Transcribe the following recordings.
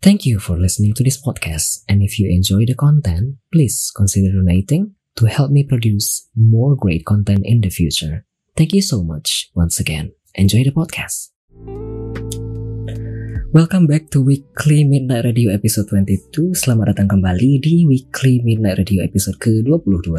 Thank you for listening to this podcast, and if you enjoy the content, please consider donating to help me produce more great content in the future. Thank you so much once again. Enjoy the podcast. Welcome back to Weekly Midnight Radio episode 22. Selamat datang kembali di Weekly Midnight Radio episode ke-22.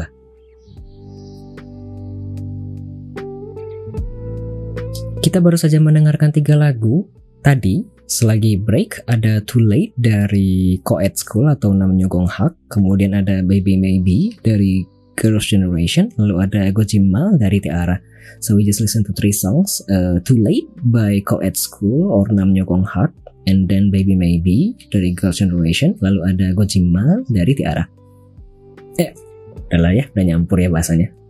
Kita baru saja mendengarkan tiga lagu. Tadi, selagi break, ada Too Late dari Coed School atau namanya Gong Hak. Kemudian ada Baby Maybe dari Girls' Generation. Lalu ada Gojima dari Tiara. So we just listen to three songs. Uh, Too Late by Coed School or namanya Gong Hak. And then Baby Maybe dari Girls' Generation. Lalu ada Gojima dari Tiara. Eh, udah lah ya, udah nyampur ya bahasanya.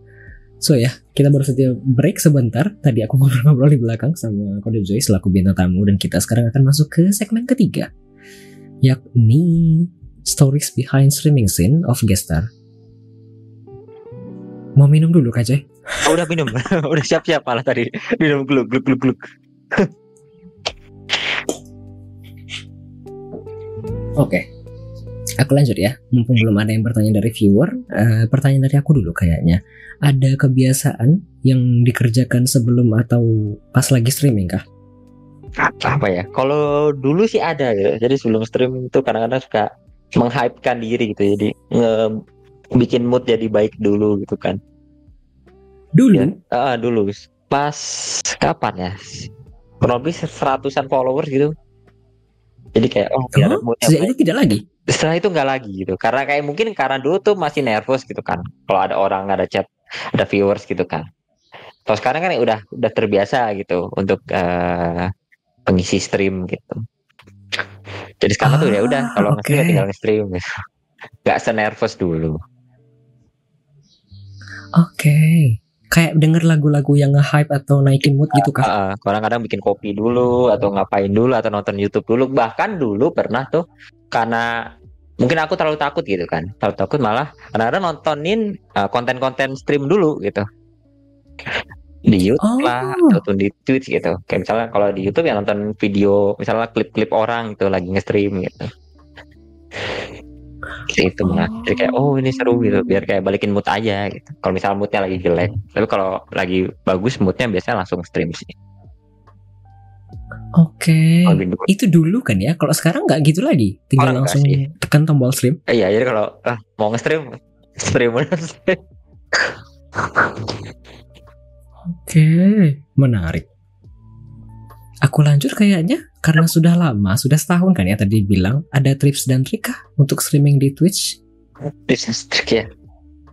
So ya, kita baru saja break sebentar. Tadi aku ngobrol-ngobrol di belakang sama Kode Joy selaku bintang tamu dan kita sekarang akan masuk ke segmen ketiga, yakni Stories Behind Streaming Scene of Gestar. Mau minum dulu Kak Joy? Oh, udah minum, udah siap-siap malah tadi minum gluk gluk gluk gluk. Oke. Aku lanjut ya, mumpung belum ada yang bertanya dari viewer, eh, pertanyaan dari aku dulu kayaknya. Ada kebiasaan yang dikerjakan sebelum atau pas lagi streaming kah? Apa ya? Kalau dulu sih ada gitu. Jadi sebelum stream itu kadang-kadang suka menghypekan diri gitu. Jadi nge- bikin mood jadi baik dulu gitu kan. Dulu? Ya, ah, dulu pas kapan ya? Kurang lebih seratusan followers gitu. Jadi kayak oh biar Oh, moodnya sejak baik. itu tidak lagi? Setelah itu nggak lagi gitu. Karena kayak mungkin karena dulu tuh masih nervous gitu kan. Kalau ada orang ada chat, ada viewers gitu kan. Kalau sekarang kan ya udah udah terbiasa gitu untuk eh, pengisi stream gitu. Jadi sekarang tuh ya udah Ah, kalau nge-stream ya oke. tinggal nge-stream gitu. Gak senervous dulu. Oke. Kayak denger lagu-lagu yang nge-hype atau naikin mood gitu kah? Heeh, kadang-kadang bikin kopi dulu atau ngapain dulu atau nonton YouTube dulu. Bahkan dulu pernah tuh karena mungkin aku terlalu takut gitu kan. Terlalu takut malah kadang-kadang nontonin uh, konten-konten stream dulu gitu. Di YouTube lah Oh. ataupun di Twitch gitu. Kayak misalnya kalau di YouTube ya nonton video misalnya klip-klip orang gitu lagi nge-stream gitu. Itu malah jadi kayak oh ini seru gitu biar kayak balikin mood aja gitu. Kalau misalnya moodnya lagi jelek, tapi kalau lagi bagus moodnya biasanya langsung stream sih. Oke. Kalau dulu Itu dulu kan ya. Kalau sekarang nggak gitu lagi. Tinggal Orang langsung sih. tekan tombol stream. Eh, iya, jadi kalau ah, mau nge-stream, stream Oke, menarik. Aku lanjut kayaknya karena sudah lama, sudah setahun kan ya tadi bilang ada tips dan trik kah untuk streaming di Twitch? Business trick ya.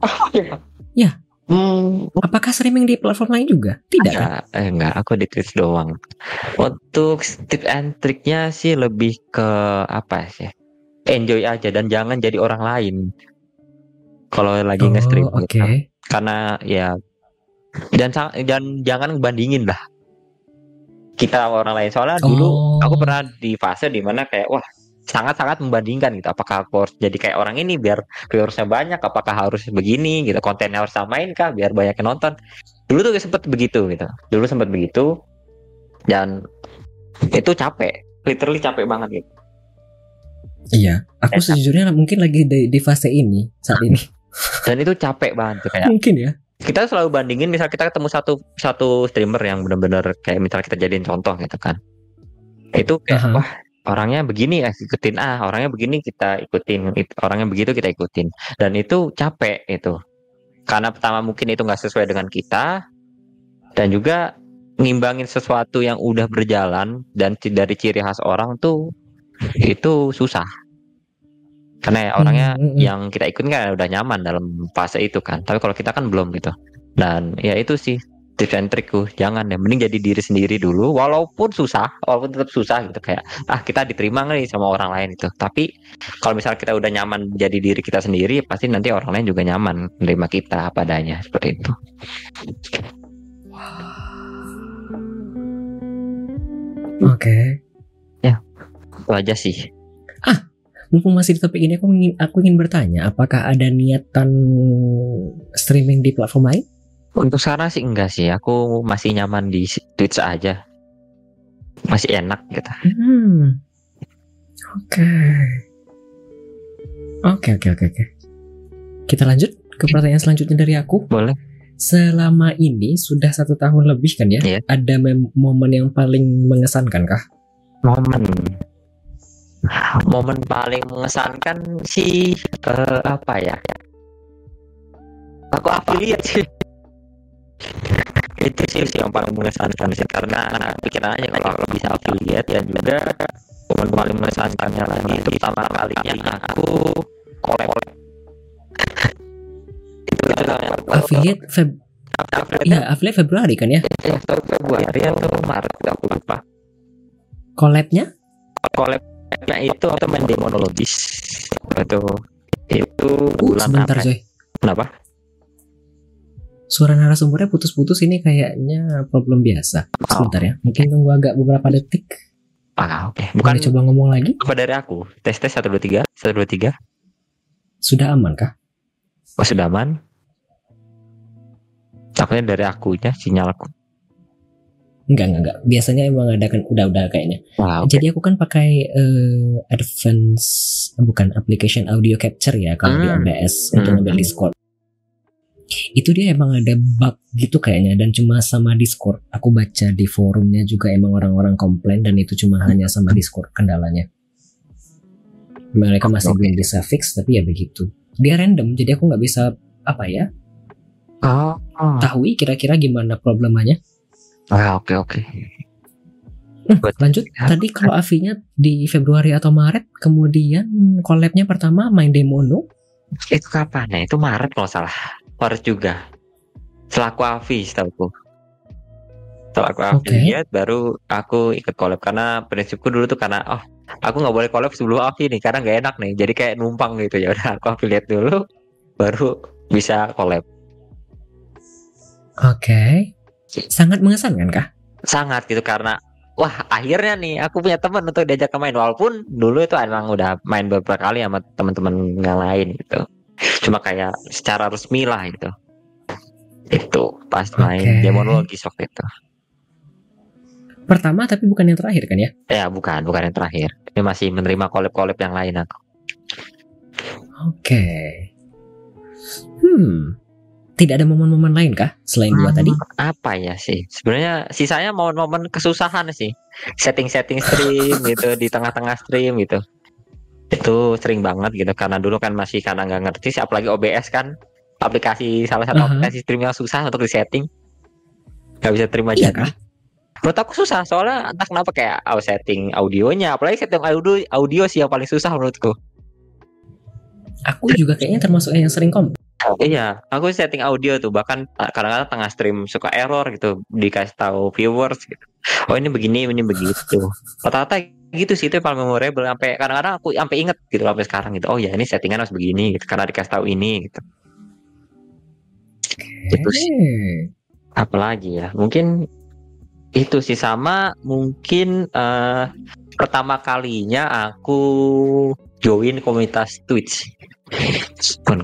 Oh, iya. Ya. Hmm, Apakah streaming di platform lain juga? Tidak kan? enggak, eh, enggak, aku di Twitch doang. Untuk tip and triknya sih lebih ke apa sih? Enjoy aja dan jangan jadi orang lain. Kalau lagi Oh, nge-stream oke. gitu. Karena ya dan dan jangan bandingin lah kita sama orang lain soalnya dulu Oh. aku pernah di fase di mana kayak wah sangat-sangat membandingkan gitu. Apakah aku harus jadi kayak orang ini biar viewersnya banyak? Apakah harus begini gitu? Kontennya harus samain kah biar banyak yang nonton? Dulu tuh sempet begitu gitu. Dulu sempet begitu dan itu capek. Literally capek banget gitu. Iya, aku Eh, sejujurnya mungkin lagi di, di fase ini saat ini. dan itu capek banget tuh kayak mungkin ya. kita selalu bandingin misal kita ketemu satu satu streamer yang benar-benar kayak misal kita jadiin contoh gitu kan. Itu kayak Aha. wah orangnya begini ya ikutin ah orangnya begini kita ikutin orangnya begitu kita ikutin. Dan itu capek itu. Karena pertama mungkin itu nggak sesuai dengan kita dan juga ngimbangin sesuatu yang udah berjalan dan dari ciri khas orang tuh itu susah. Karena ya orangnya Hmm, hmm, hmm. yang kita ikutin kan udah nyaman dalam fase itu kan. Tapi kalau kita kan belum gitu. Dan ya itu sih tips and trikku jangan deh mending jadi diri sendiri dulu walaupun susah walaupun tetap susah gitu kayak ah kita diterima nih sama orang lain? Itu tapi kalau misalnya kita udah nyaman jadi diri kita sendiri pasti nanti orang lain juga nyaman menerima kita apa adanya seperti itu. Oke. itu aja sih. Mumpung masih di topik ini aku ingin aku ingin bertanya, apakah ada niatan streaming di platform lain? Untuk sekarang sih enggak sih aku masih nyaman di Twitch aja masih enak gitu Hmm. Oke. Oke oke oke oke. Kita lanjut ke pertanyaan selanjutnya dari aku. boleh Selama ini sudah satu tahun lebih kan ya? Iya. Ada momen yang paling mengesankan kah? momen momen paling mengesankan sih eh, apa ya aku affiliate sih itu sih yang paling mengesankan sih karena pikirannya kalau aku bisa affiliate dan juga momen paling mengesankannya lagi itu pertama kalinya aku collab itu itu Affiliate Feb Iya, affiliate Februari kan ya? ya Februari atau Maret aku lupa. Collabnya? collabnya itu atau main demonologis. Itu itu Uh, bulan sebentar coy. kenapa Suara narasumbernya putus-putus ini kayaknya problem biasa. Sebentar ya. Mungkin tunggu agak beberapa detik. ah oke Bukan bukan coba ngomong lagi. apa dari aku tes tes satu dua tiga satu dua tiga Sudah aman kah? oh sudah aman takutnya dari akunya sinyal aku Enggak, enggak, enggak. Biasanya emang ada kan udah-udah kayaknya. wow Jadi aku kan pakai eh, advance bukan application audio capture ya kalau di Hmm. OBS untuk Hmm. ngambil Discord. Itu dia emang ada bug gitu kayaknya dan cuma sama Discord. Aku baca di forumnya juga emang orang-orang komplain dan itu cuma hanya sama Discord kendalanya. Mereka masih Oke. belum bisa fix tapi ya begitu. Dia random jadi aku nggak bisa apa ya oh, oh. tahu kira-kira gimana problemanya. Ah, oke oke Hmm, Buat- lanjut Ya. tadi kalau AV-nya di Februari atau Maret kemudian collab-nya pertama main demo no itu kapan ya itu Maret kalau salah Maret juga. Selaku Avi setahuku selaku Avi Oke. lihat baru aku ikut collab. Karena prinsipku dulu tuh karena oh aku nggak boleh collab sebelum Avi nih karena nggak enak nih. Jadi kayak numpang gitu ya udah aku affiliate dulu baru bisa collab. Oke. Sangat mengesankan kah? sangat gitu karena wah akhirnya nih aku punya teman untuk diajak ke main. Walaupun dulu itu emang udah main beberapa kali sama teman-teman yang lain gitu cuma kayak secara resmi lah gitu itu pas main Oke. demonologi waktu itu Pertama tapi bukan yang terakhir kan ya? ya bukan bukan yang terakhir ini masih menerima collab-collab yang lain aku Oke. Hmm. Tidak ada momen-momen lain kah selain dua tadi? apa ya sih sebenarnya sisanya momen-momen kesusahan sih setting-setting stream gitu di tengah-tengah stream gitu itu sering banget gitu karena dulu kan masih karena nggak ngerti sih apalagi OBS kan aplikasi salah satu Aha. aplikasi stream yang susah untuk disetting nggak bisa terima Iya jadi kah? menurut aku susah soalnya entah kenapa kayak oh, setting audionya apalagi setting audio audio sih yang paling susah menurutku Aku juga kayaknya termasuk yang sering kom. Iya, aku setting audio tuh bahkan kadang-kadang tengah stream suka error gitu dikasih tahu viewers gitu. Oh ini begini, ini begitu. Rata-rata gitu sih itu yang paling memorable sampai kadang-kadang aku sampai inget gitu sampai sekarang gitu. Oh ya ini settingan harus begini gitu karena dikasih tahu ini gitu. Itu sih. Apalagi ya, mungkin itu sih sama mungkin eh pertama kalinya aku join komunitas Twitch.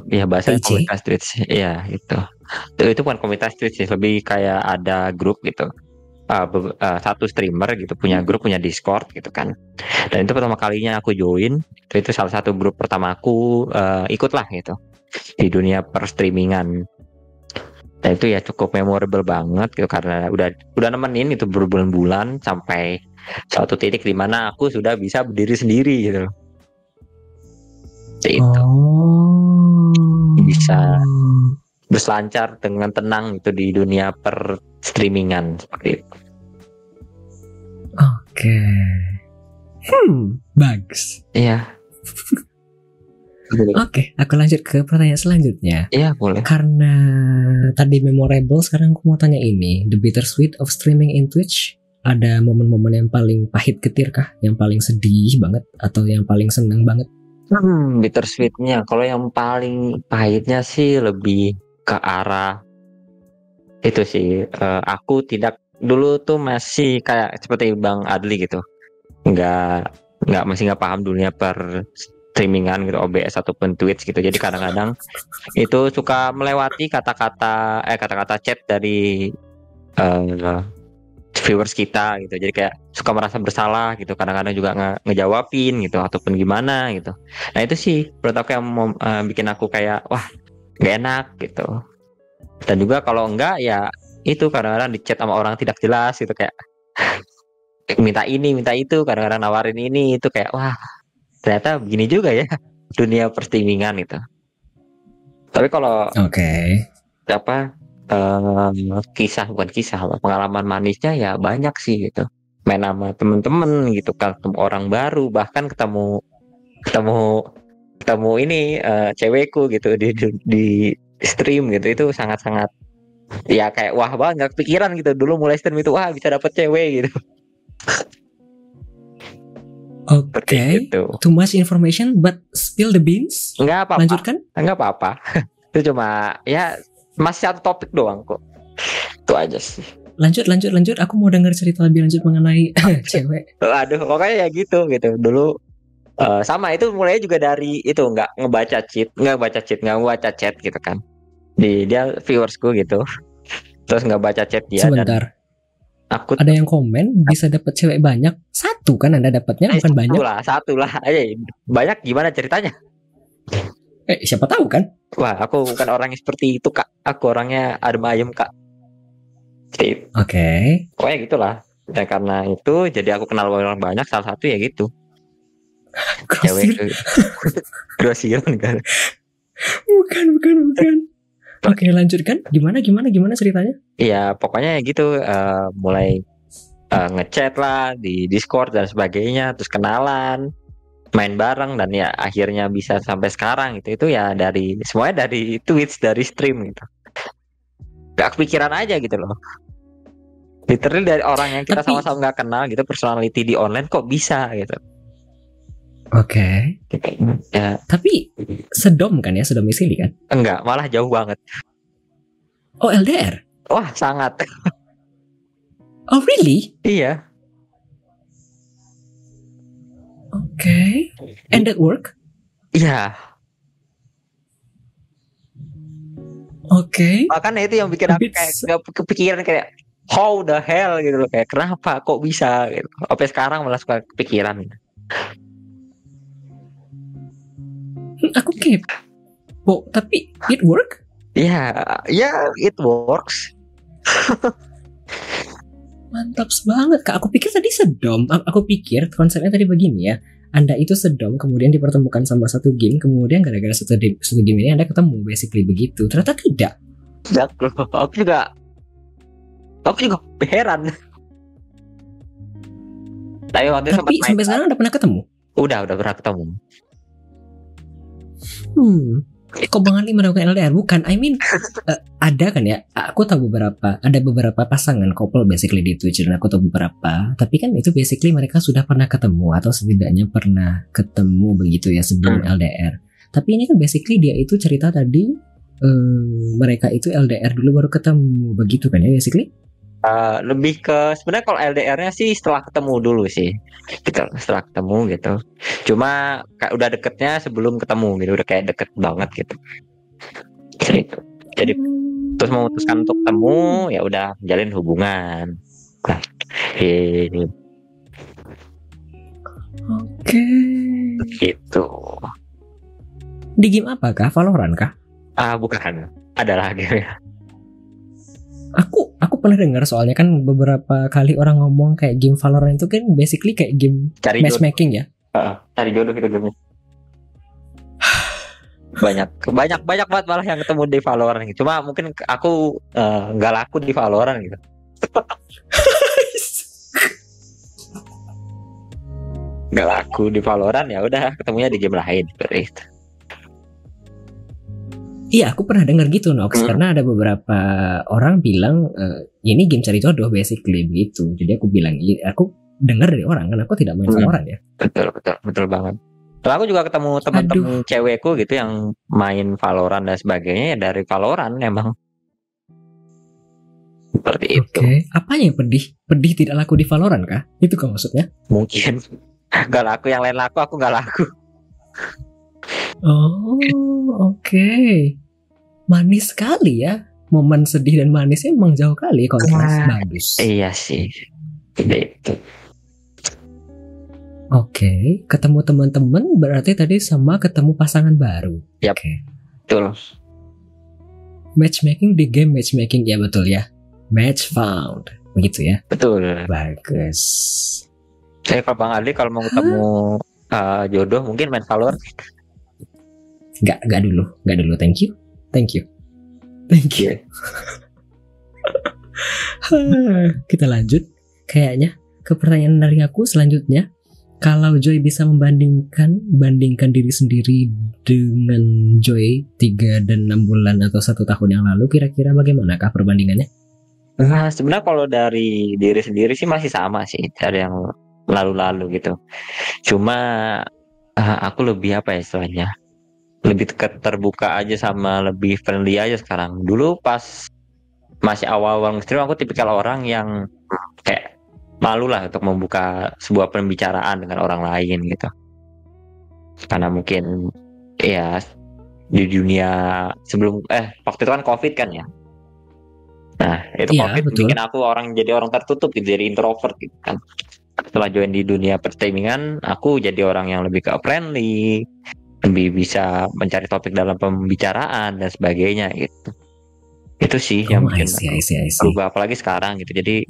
Ya bahasa komunitas Twitch. Itu. itu. Itu bukan komunitas Twitch sih, lebih kayak ada grup gitu. Be- ah, satu streamer gitu punya grup punya Discord gitu kan. Dan itu pertama kalinya aku join. Itu, itu salah satu grup pertama aku eh, ikut lah gitu di dunia per streamingan. Dan itu ya cukup memorable banget gitu karena udah udah nemenin itu berbulan-bulan sampai suatu titik di mana aku sudah bisa berdiri sendiri gitu. Itu Oh. Bisa. Berselancar dengan tenang itu di dunia per streamingan seperti itu. Oke. Hmm, bagus. Iya. Oke, aku lanjut ke pertanyaan selanjutnya. Iya boleh. Karena tadi memorable, sekarang aku mau tanya ini. The bittersweet of streaming in Twitch. Ada momen-momen yang paling pahit ketir kah? Yang paling sedih banget? Atau yang paling seneng banget? Hmm, bittersweetnya. Kalau yang paling pahitnya sih lebih ke arah itu sih. eh, aku tidak dulu tuh masih kayak seperti Bang Adli gitu. Nggak nggak masih nggak paham dunia per streamingan gitu OBS ataupun Twitch gitu. Jadi kadang-kadang itu suka melewati kata-kata eh kata-kata chat dari eh, viewers kita gitu. Jadi kayak suka merasa bersalah gitu. Kadang-kadang juga nge ngejawabin gitu ataupun gimana gitu. Nah itu sih menurut aku yang mem- eh, bikin aku kayak wah gak enak gitu. Dan juga kalau enggak ya itu kadang-kadang di chat sama orang tidak jelas gitu kayak minta ini minta itu kadang-kadang nawarin ini itu kayak wah ternyata begini juga ya dunia perstreamingan gitu. Tapi kalau Oke. apa eh, kisah bukan kisah apa, pengalaman manisnya ya banyak sih gitu main sama temen-temen gitu kan ketemu orang baru bahkan ketemu ketemu ketemu ini eh, cewekku gitu di, di di stream gitu itu sangat-sangat ya kayak wah banget nggak kepikiran gitu dulu mulai stream itu wah bisa dapet cewek gitu Oke. itu Too much information, but spill the beans. nggak apa-apa Lanjutkan. nggak apa-apa itu cuma ya masih satu topik doang kok itu aja sih Lanjut, lanjut, lanjut. Aku mau dengar cerita lebih lanjut mengenai cewek. Aduh, pokoknya ya gitu gitu. Dulu eh, sama itu mulai juga dari itu nggak ngebaca cheat, nggak baca cheat, nggak baca chat gitu kan. Di dia viewersku gitu. Terus nggak baca chat dia dan Sebentar. aku Ada yang komen bisa dapat cewek banyak. Satu kan Anda dapatnya Eh, bukan satu banyak. lah, satu lah. aja banyak gimana ceritanya? Eh, siapa tahu kan? Wah, aku bukan orang yang seperti itu kak. Aku orangnya adem ayem kak. Oke. Pokoknya gitulah. Dan karena itu jadi aku kenal orang banyak. Salah satu ya gitu. Grosir. Cewek. Grosiran kan. Bukan, bukan, bukan. Oke, lanjutkan. Gimana, gimana, gimana ceritanya? Iya, pokoknya ya gitu eh, mulai eh, ngechat lah di Discord dan sebagainya, terus kenalan, main bareng dan ya akhirnya bisa sampai sekarang gitu. Itu ya dari semuanya dari Twitch, dari stream gitu. Gak kepikiran aja gitu loh. Literally dari orang yang kita sama-sama nggak kenal gitu, personality di online kok bisa gitu. Oke. Ya Tapi sedom kan ya, sedomisili kan? enggak, malah jauh banget. Oh, LDR. Wah, sangat. Oh, really? iya. Oke. And that work? Iya, Oke. makanya itu yang bikin aku kayak nggak kepikiran kayak how the hell gitu loh kayak kenapa kok bisa gitu sampai sekarang malah suka kepikiran Aku kepo. Tapi it work? ya ya it works Mantap banget kak. Aku pikir tadi sedom. Aku pikir konsepnya tadi begini ya. Anda itu sedom, kemudian dipertemukan sama satu game, kemudian gara-gara satu, satu game ini Anda ketemu, basically begitu. Ternyata tidak. Loh aku juga aku juga heran tapi waktu Tapi main sampai sekarang Anda pernah ketemu? udah udah pernah ketemu Hmm. Kok Bang Ali melakukan LDR? Bukan, I mean eh, ada kan ya? Aku tahu beberapa, ada beberapa pasangan couple basically di Twitch dan aku tahu beberapa. Tapi kan itu basically mereka sudah pernah ketemu atau setidaknya pernah ketemu begitu ya sebelum LDR. Tapi ini kan basically dia itu cerita tadi eh, mereka itu LDR dulu baru ketemu begitu kan ya basically? Eh, lebih ke sebenarnya kalau LDR-nya sih setelah ketemu dulu sih. Gitu setelah ketemu gitu. Cuma kayak udah deketnya sebelum ketemu gitu udah kayak deket banget gitu. Gitu. Jadi terus memutuskan untuk ketemu ya udah menjalin hubungan. Nah, eh, Oke. gitu. Di game apa kah? Valorant kah? ah bukan. Ada lagi. Ya Aku aku pernah dengar soalnya kan beberapa kali orang ngomong kayak game Valorant itu kan basically kayak game cari jodoh. matchmaking ya. Heeh, cari jodoh itu gamenya. Banyak banyak banyak banget malah yang ketemu di Valorant gitu. cuma mungkin aku eh, nggak laku di Valorant gitu. Nggak laku di Valorant ya udah ketemunya di game lain. Seperti itu Iya, aku pernah dengar gitu, Nox. Hmm. Karena ada beberapa orang bilang eh, ini game cari jodoh basically begitu. Jadi aku bilang, iya, aku dengar dari orang kan aku tidak main Hmm. Valorant ya. Betul, betul, betul banget. Kalau aku juga ketemu teman-teman cewekku gitu yang main Valorant dan sebagainya ya dari Valorant emang. Seperti Oke, itu. apanya yang pedih? Pedih tidak laku di Valorant kah? Itu kah maksudnya? Mungkin gak laku yang lain laku, aku gak laku. Oh, oke. Manis sekali ya. Momen sedih dan manisnya emang jauh kali kontras Wah. bagus. Iya sih. Gitu. Oke, ketemu teman-teman berarti tadi sama ketemu pasangan baru. Yap. Oke. Betul. Matchmaking di game matchmaking ya betul ya. Match found. Begitu ya. Betul. Bagus. Saya kalau Bang Adli kalau mau ketemu uh, jodoh mungkin main Valorant. Gak, gak dulu, gak dulu. Thank you, thank you, thank you. Kita lanjut. Kayaknya ke pertanyaan dari aku selanjutnya. Kalau Joy bisa membandingkan, bandingkan diri sendiri dengan Joy 3 dan 6 bulan atau satu tahun yang lalu, kira-kira bagaimanakah perbandingannya? Nah, sebenarnya kalau dari diri sendiri sih masih sama sih dari yang lalu-lalu gitu. Cuma uh, aku lebih apa ya istilahnya? Lebih terbuka aja sama lebih friendly aja sekarang. Dulu pas masih awal-awal stream aku tipikal orang yang kayak malu lah untuk membuka sebuah pembicaraan dengan orang lain gitu. Karena mungkin ya di dunia sebelum eh waktu itu kan covid kan ya. Nah itu Iya, covid betul. bikin aku orang jadi orang tertutup gitu jadi introvert gitu kan. Setelah join di dunia pertandingan aku jadi orang yang lebih ke friendly, lebih bisa mencari topik dalam pembicaraan dan sebagainya gitu. Itu sih yang Oh, bikin I see, I see. berubah apalagi sekarang gitu. Jadi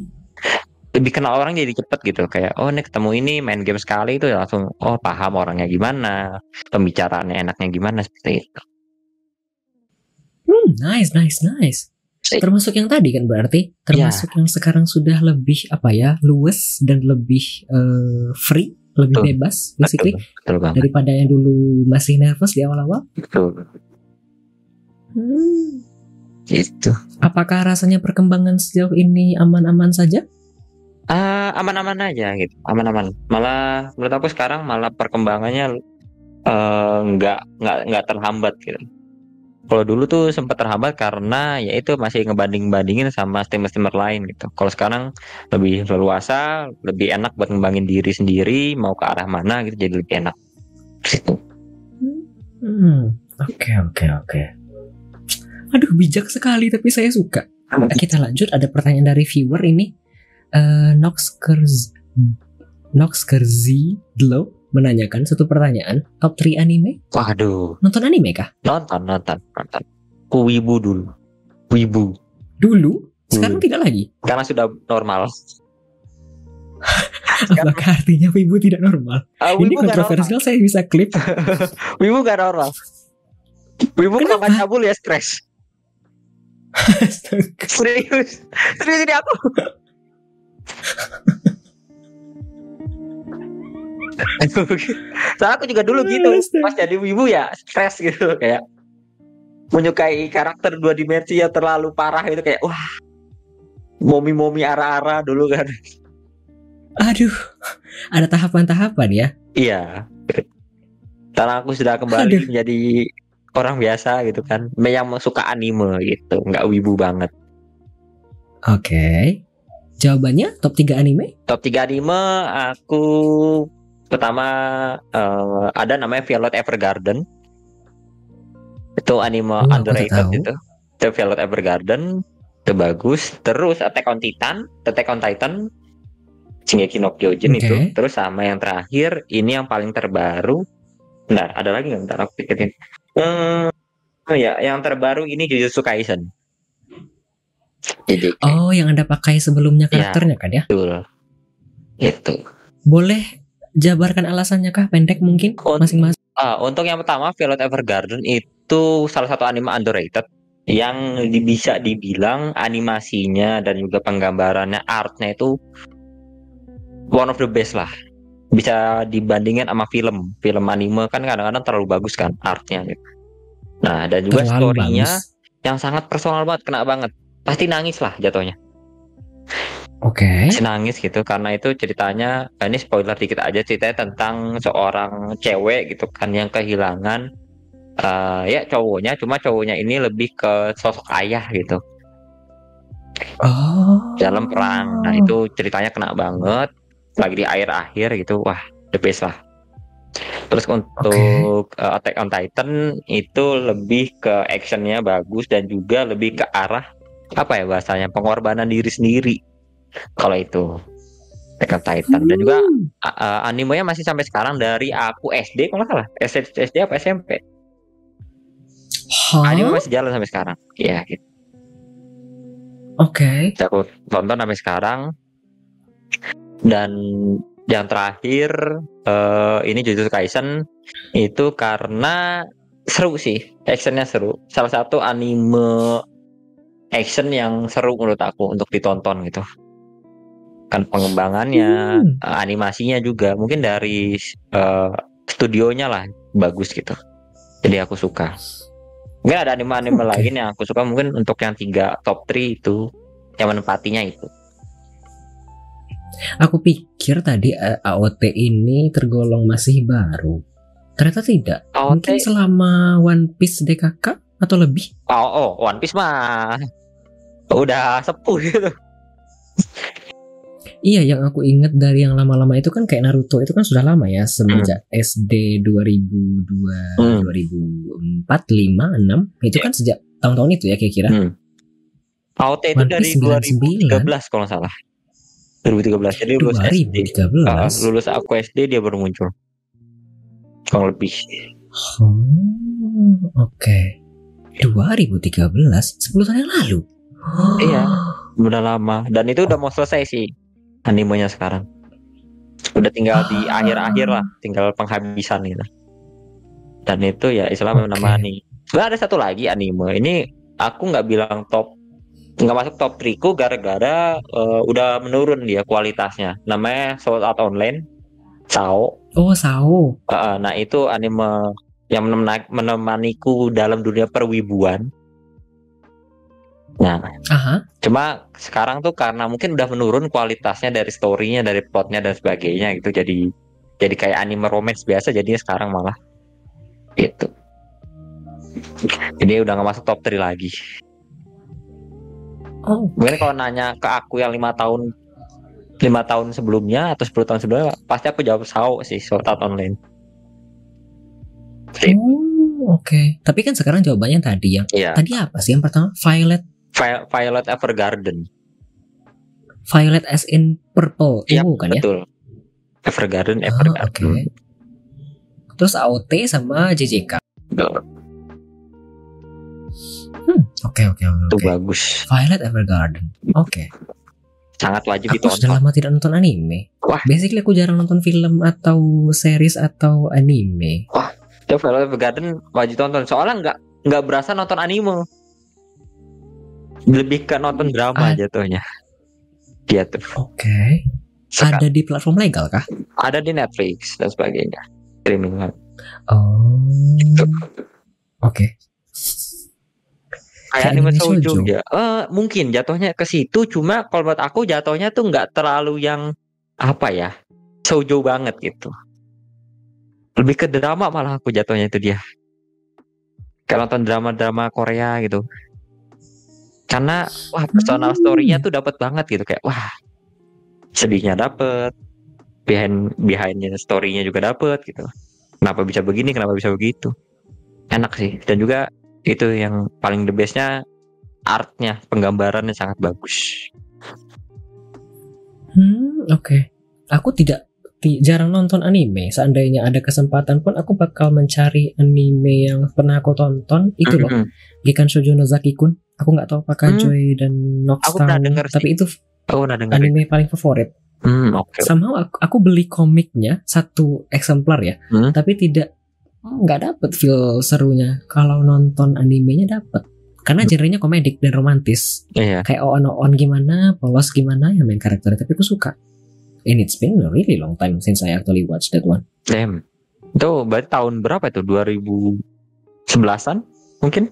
lebih kenal orang jadi cepet gitu. Kayak oh ini ketemu ini main game sekali itu langsung oh paham orangnya gimana pembicaraannya enaknya gimana seperti itu. Hmm, nice, nice, nice. Termasuk yang tadi kan berarti, termasuk yang sekarang sudah lebih apa ya, luwes dan lebih eh, free, lebih Betul. bebas, basically betul, betul banget daripada yang dulu masih nervous di awal-awal. betul Hmm. gitu Apakah rasanya perkembangan sejauh ini aman-aman saja? ah aman-aman aja gitu aman-aman malah menurut aku sekarang malah perkembangannya eh, nggak nggak nggak terhambat gitu kalau dulu tuh sempat terhambat karena ya itu masih ngebanding-bandingin sama streamer-streamer lain gitu. Kalau sekarang lebih leluasa, lebih enak buat ngembangin diri sendiri, mau ke arah mana gitu jadi lebih enak. Situ. Hmm. Oke, oke, oke. Aduh, bijak sekali tapi saya suka. Kita lanjut ada pertanyaan dari viewer ini. Eh Nox Kerz Nox Kerzi Glow menanyakan satu pertanyaan top 3 anime Waduh, nonton anime kah nonton nonton nonton. Ku wibu dulu. Wibu. dulu sekarang Hmm. tidak lagi Karena sudah normal. apakah artinya wibu tidak normal Ah, ini wibu nggak kontroversial saya bisa klip. Wibu gak normal. Wibu Kenapa? cabul ya stres. Serius. Serius ini aku. Soalnya aku juga dulu gitu Astaga. pas jadi wibu ya stres gitu kayak menyukai karakter dua dimensi yang terlalu parah itu kayak wah momi-momi ara-ara dulu kan. Aduh ada tahapan-tahapan ya? Iya. Karena aku sudah kembali Aduh. menjadi orang biasa gitu kan yang suka anime gitu nggak wibu banget. Oke. Jawabannya top 3 anime? Top 3 anime aku pertama eh, ada namanya Violet Evergarden itu anime Oh, underrated itu itu Violet Evergarden itu bagus terus Attack on Titan Attack on Titan Shingeki no Kyojin Oke. itu terus sama yang terakhir ini yang paling terbaru Bentar, ada lagi nggak? Bentar, aku pikirin. Hmm, oh ya, yang terbaru ini Jujutsu Kaisen. Oh yang anda pakai sebelumnya Ya. karakternya kan ya betul. Itu. boleh jabarkan alasannya kah pendek mungkin masing-masing Ah, untuk yang pertama Violet Evergarden itu salah satu anime underrated yang di- bisa dibilang animasinya dan juga penggambarannya artnya itu one of the best lah bisa dibandingin sama film film anime kan kadang-kadang terlalu bagus kan artnya gitu. Nah, dan juga story-nya yang sangat personal banget, kena banget. Pasti nangis lah jatuhnya. Oke. Nangis gitu karena itu ceritanya eh, ini spoiler dikit aja ceritanya tentang seorang cewek gitu kan yang kehilangan eh, ya cowoknya cuma cowoknya ini lebih ke sosok ayah gitu Oh. dalam perang. Nah, itu ceritanya kena banget lagi di air akhir gitu. Wah, the best lah. Terus untuk uh, Attack on Titan itu lebih ke actionnya bagus dan juga lebih ke arah apa ya bahasanya pengorbanan diri sendiri. Kalau itu Attack on Titan dan juga uh, uh, animenya masih sampai sekarang dari aku SD kalau nggak salah SD, SD apa SMP. Hah? Anime masih jalan sampai sekarang. Iya, gitu. Oke. aku tonton sampai sekarang dan yang terakhir eh, ini Jujutsu Kaisen itu karena seru sih actionnya seru salah satu anime action yang seru menurut aku untuk ditonton gitu kan pengembangannya Hmm. eh, animasinya juga mungkin dari eh, studionya lah bagus gitu jadi aku suka mungkin ada anime-anime Oke. lain yang aku suka mungkin untuk yang tiga top 3 itu yang menempatinya itu Aku pikir tadi eh, AOT ini tergolong masih baru. Ternyata tidak. Mungkin AOT selama One Piece DKK atau lebih? oh, oh One Piece mah udah sepuh gitu Iya, yang aku ingat dari yang lama-lama itu kan kayak Naruto itu kan sudah lama ya semenjak SD 2002, Hmm. 2004, 5, 6 itu kan sejak tahun-tahun itu ya kira-kira. Hmm. AOT itu One dari Piece 99. 2013 kalau nggak salah 2013 jadi lulus SD 2013. Ah, lulus aku SD dia baru muncul kurang lebih Oh, oke. 2013, 10 tahun yang lalu. Iya. udah lama dan itu udah mau selesai sih animenya sekarang. Udah tinggal di Ah. akhir-akhir lah tinggal penghabisan gitu. Dan itu ya Islam Oke. menemani sebenarnya ada satu lagi anime. Ini aku nggak bilang top nggak masuk top 3 ku gara-gara eh, udah menurun dia kualitasnya. Namanya Sword Art Online Sao. Oh, Sao. Eh, nah itu anime yang menemani- menemaniku dalam dunia perwibuan nah Aha. Cuma sekarang tuh karena mungkin udah menurun kualitasnya dari storynya, dari plotnya dan sebagainya gitu. Jadi jadi kayak anime romance biasa jadinya sekarang malah gitu. Jadi udah nggak masuk top 3 lagi. Oh, Mungkin kalau nanya ke aku yang lima tahun lima tahun sebelumnya atau 10 tahun sebelumnya pasti aku jawab Sao sih Sword Art Online. Oh, oke. Tapi kan sekarang jawabannya tadi yang Iya, tadi apa sih? Yang pertama Violet, Vi- Violet Evergarden. Violet as in purple. Iya, Oh, bukan ya? Betul. Evergarden, Ah, Evergarden. oke. Terus AOT sama JJK. Hmm, oke oke oke. Itu bagus. Violet Evergarden. Oke. Sangat wajib Aku sudah ditonton. lama tidak nonton anime. Wah. Basically aku jarang nonton film atau series atau anime. Itu Violet Evergarden wajib tonton. Soalnya nggak nggak berasa nonton anime. Lebih ke nonton drama Ah. jatuhnya. Gitu. Oke. Seka- Ada di platform legal kah? ada di Netflix dan sebagainya. Streaming lah. Oh. Oke. Kayak Kayak anime shoujo ya. Eh, mungkin jatuhnya ke situ cuma kalau buat aku jatuhnya tuh nggak terlalu yang apa ya? Shoujo banget gitu. Lebih ke drama malah aku jatuhnya itu dia. Kayak nonton drama-drama Korea gitu. Karena wah personal Hmm. story-nya tuh dapat banget gitu kayak wah sedihnya dapet behind behindnya story-nya juga dapet gitu. Kenapa bisa begini? Kenapa bisa begitu? Enak sih dan juga itu yang paling the bestnya artnya penggambarannya sangat bagus. Hmm, oke. Aku tidak ti- jarang nonton anime. Seandainya ada kesempatan pun aku bakal mencari anime yang pernah aku tonton. Itu loh, Mm-mm. Gikan Shoujo no Zaki-kun. Aku nggak tahu apakah Hmm. Joy dan Nox Aku pernah tahu, denger sih. tapi itu Aku udah dengar. anime paling favorit. Hmm, oke. Somehow aku, aku beli komiknya satu eksemplar ya, Hmm. tapi tidak nggak dapet feel serunya. Kalau nonton animenya dapet. Karena Hmm. genrenya komedik dan romantis. Iya. Kayak on on gimana, polos gimana yang main karakternya. Tapi aku suka. And it's been a really long time since I actually watched that one. Damn. Itu berarti tahun berapa itu? 2011-an? mungkin?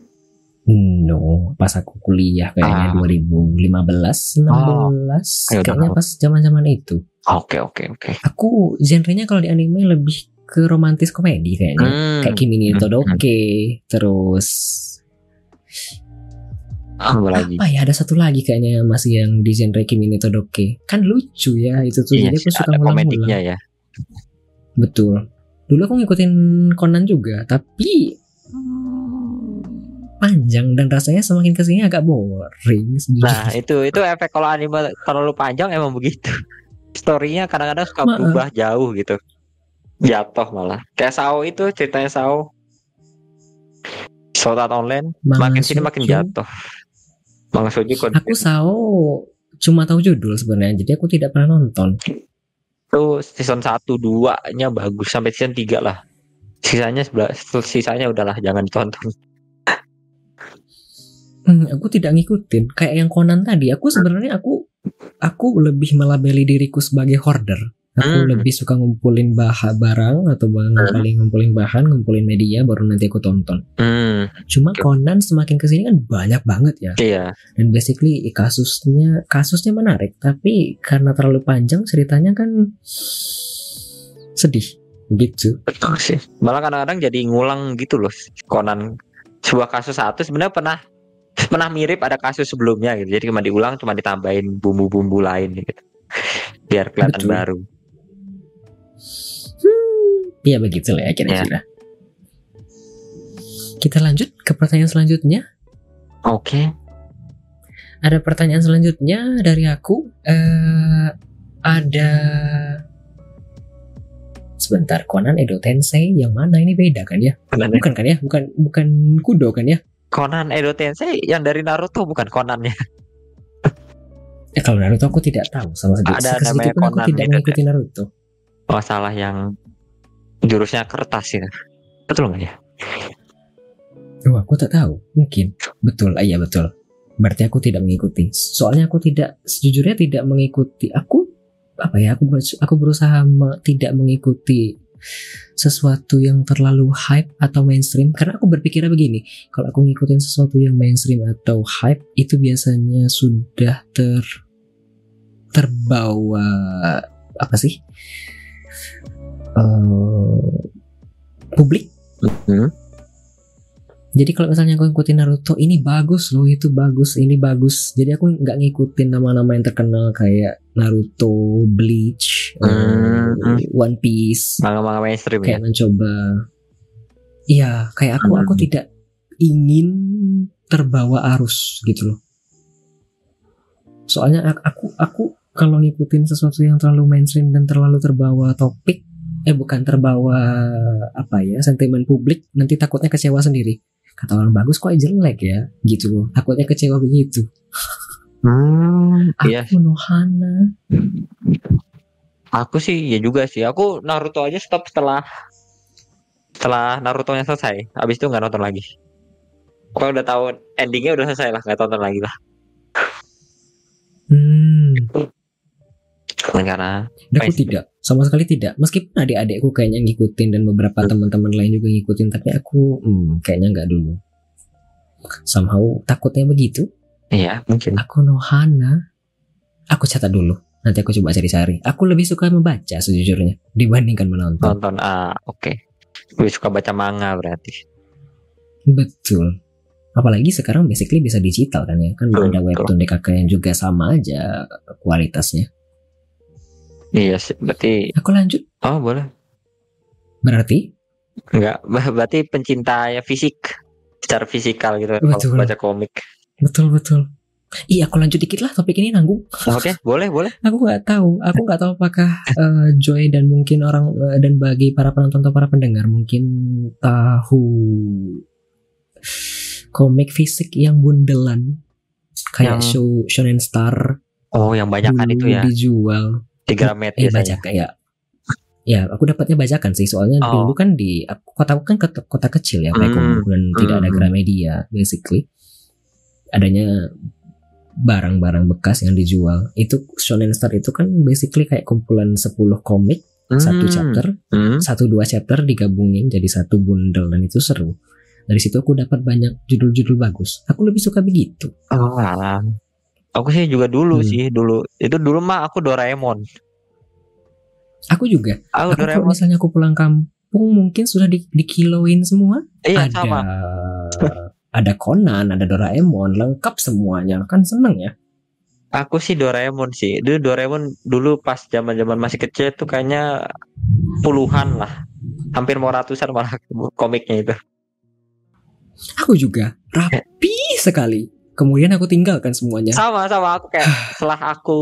No, pas aku kuliah kayaknya Ah. 2015, 16, Ayo, udah kayaknya pas zaman-zaman itu. Oke oke oke. Aku genrenya kalau di anime lebih ke romantis komedi kayaknya. Hmm. Kayak Kimi ni Hmm. Todoke, terus Apa lagi? apa ya ada satu lagi kayaknya masih yang di genre Kimi ni Todoke. Kan lucu ya itu tuh. Iya Jadi aku suka komediknya ya. Betul. Dulu aku ngikutin Conan juga, tapi panjang dan rasanya semakin ke sini agak boring. Nah itu itu efek kalau anime terlalu panjang emang begitu. Storynya kadang-kadang suka Maaf. berubah jauh gitu. Jatuh malah. Kayak Sao itu ceritanya Sao. Sword Art Online makin sini makin jatuh. Manga kok Aku Sao cuma tahu judul sebenarnya, jadi aku tidak pernah nonton. itu season 1 2 nya bagus sampai season 3 lah. Sisanya sebelah sisanya udahlah jangan ditonton. Hmm, aku tidak ngikutin. Kayak yang Conan tadi, aku sebenarnya aku aku lebih melabeli diriku sebagai hoarder. Aku Hmm. lebih suka ngumpulin bahan barang atau ngumpulin ngumpulin bahan, ngumpulin media baru nanti aku tonton. Hmm, Cuma Conan semakin ke sini kan banyak banget ya. iya. Dan basically kasusnya kasusnya menarik, tapi karena terlalu panjang ceritanya kan sedih begitu. Betul sih. Malah kadang-kadang jadi ngulang gitu loh Conan sebuah kasus satu sebenarnya pernah pernah mirip ada kasus sebelumnya gitu. Jadi cuma diulang cuma ditambahin bumbu-bumbu lain gitu. Biar kelihatan Betul. baru. Iya begitu lah ya Ya. Kita lanjut ke pertanyaan selanjutnya. Oke. Ada pertanyaan selanjutnya dari aku. Eh ada sebentar Conan Edo Tensei yang mana ini beda kan ya? Bukan kan ya? Bukan bukan Kudo kan ya? Conan Edo Tensei yang dari Naruto bukan Conannya. Eh kalau Naruto aku tidak tahu sama sedikit. Ada Sekali namanya pun aku Conan tidak mengikuti Naruto. Masalah yang jurusnya kertas ya. Betul nggak ya? Oh, aku tak tahu. Mungkin. Betul. Ah, iya betul. Berarti aku tidak mengikuti. Soalnya aku tidak sejujurnya tidak mengikuti. Aku apa ya? Aku aku berusaha me- tidak mengikuti sesuatu yang terlalu hype atau mainstream. Karena aku berpikirnya begini kalau aku ngikutin sesuatu yang mainstream atau hype itu biasanya sudah ter terbawa apa sih? Eh, publik. Hmm. Jadi kalau misalnya aku ngikutin Naruto ini bagus loh itu bagus ini bagus. Jadi aku nggak ngikutin nama-nama yang terkenal kayak Naruto, Bleach, Hmm. eh, One Piece. Manga-manga mainstream ya. Kayak mencoba. Iya kayak aku aku Hmm. tidak ingin terbawa arus gitu loh. Soalnya ak- aku aku kalau ngikutin sesuatu yang terlalu mainstream dan terlalu terbawa topik eh bukan terbawa apa ya sentimen publik nanti takutnya kecewa sendiri kata orang bagus kok jelek ya gitu loh takutnya kecewa begitu Hmm, aku iya. Nohana Aku sih ya juga sih. Aku Naruto aja stop setelah setelah Naruto-nya selesai. Habis itu nggak nonton lagi. Kalau udah tahu endingnya udah selesai lah, nggak tonton lagi lah. hmm Karena dan aku tidak sama sekali tidak meskipun adik-adikku kayaknya ngikutin dan beberapa teman-teman lain juga ngikutin tapi aku hmm, kayaknya nggak dulu somehow takutnya begitu iya mungkin. aku Nohana aku catat dulu nanti aku coba cari-cari aku lebih suka membaca sejujurnya dibandingkan menonton Nonton ah oke. Gue suka baca manga berarti. Betul. Apalagi sekarang basically bisa digital kan ya. Kan Betul, ada webtoon DKK yang juga sama aja kualitasnya. Iya sih, berarti Aku lanjut. oh boleh. Berarti Enggak, berarti pencinta ya fisik secara fisikal gitu kalau Betul. baca komik. betul betul. Iya, aku lanjut dikit lah topik ini nanggung. Oke, boleh, boleh. Aku nggak tahu. Aku nggak tahu apakah eh, Joy dan mungkin orang eh, dan bagi para penonton atau para pendengar mungkin tahu komik fisik yang bundelan kayak Yang- show Shonen Star Oh, yang banyakan dulu itu ya. dijual. Di Gramet eh biasanya. bajak ya ya aku dapatnya bajakan sih soalnya Oh. dulu kan di kota aku kan kota, kota kecil ya Hmm, Payakumbuh, dan tidak ada hmm. Gramedia basically adanya barang-barang bekas yang dijual itu Shonen Star itu kan basically kayak kumpulan 10 komik satu Hmm, chapter hmm. satu dua chapter digabungin jadi satu bundle dan itu seru Dari situ aku dapat banyak judul-judul bagus. Aku lebih suka begitu. Oh. Aku sih juga dulu Hmm. sih dulu. Itu dulu mah aku Doraemon. Aku juga. Aku Aku kalau Doraemon. misalnya aku pulang kampung mungkin sudah di, dikiloin semua. Iya ada sama. ada Conan, ada Doraemon, lengkap semuanya. Kan seneng ya. Aku sih Doraemon sih. Dulu Doraemon dulu pas zaman-zaman masih kecil tuh kayaknya puluhan lah. Hampir mau ratusan malah komiknya itu. Aku juga rapi sekali. Kemudian aku tinggalkan semuanya. Sama sama aku kayak setelah aku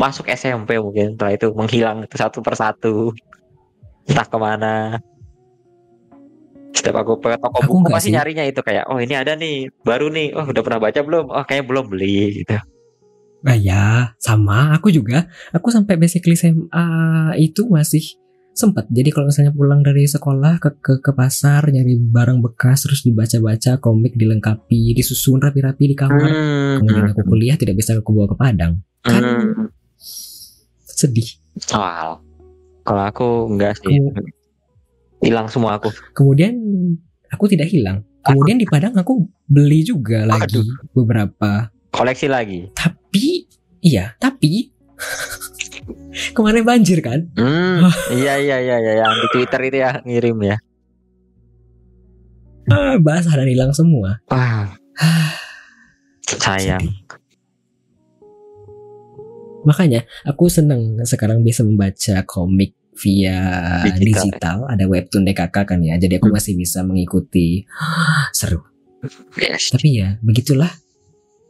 masuk SMP mungkin setelah itu menghilang itu satu persatu. Entah ke mana. Setiap aku ke toko Aku buku pasti sih. nyarinya itu kayak oh ini ada nih baru nih oh udah pernah baca belum oh kayaknya belum beli gitu Ah ya, sama. Aku juga. Aku sampai basically SMA itu masih sempat. Jadi kalau misalnya pulang dari sekolah ke ke, ke pasar nyari barang bekas terus dibaca-baca komik dilengkapi disusun rapi-rapi di kamar. Kemudian aku kuliah tidak bisa aku bawa ke Padang. Kan Hmm. sedih. Wow. Kalau aku enggak sih. Hilang semua aku. Kemudian aku tidak hilang. Kemudian di Padang aku beli juga lagi beberapa. Koleksi lagi. Tapi iya, tapi kemarin banjir kan? Hmm. iya iya iya iya yang di Twitter itu ya ngirim ya. Ah, basah dan hilang semua. Wah. Sayang. Makanya aku seneng sekarang bisa membaca komik via Digital. digital. Ada webtoon DKK kan ya. Jadi aku Hmm. masih bisa mengikuti. Seru. Yes. Tapi ya begitulah.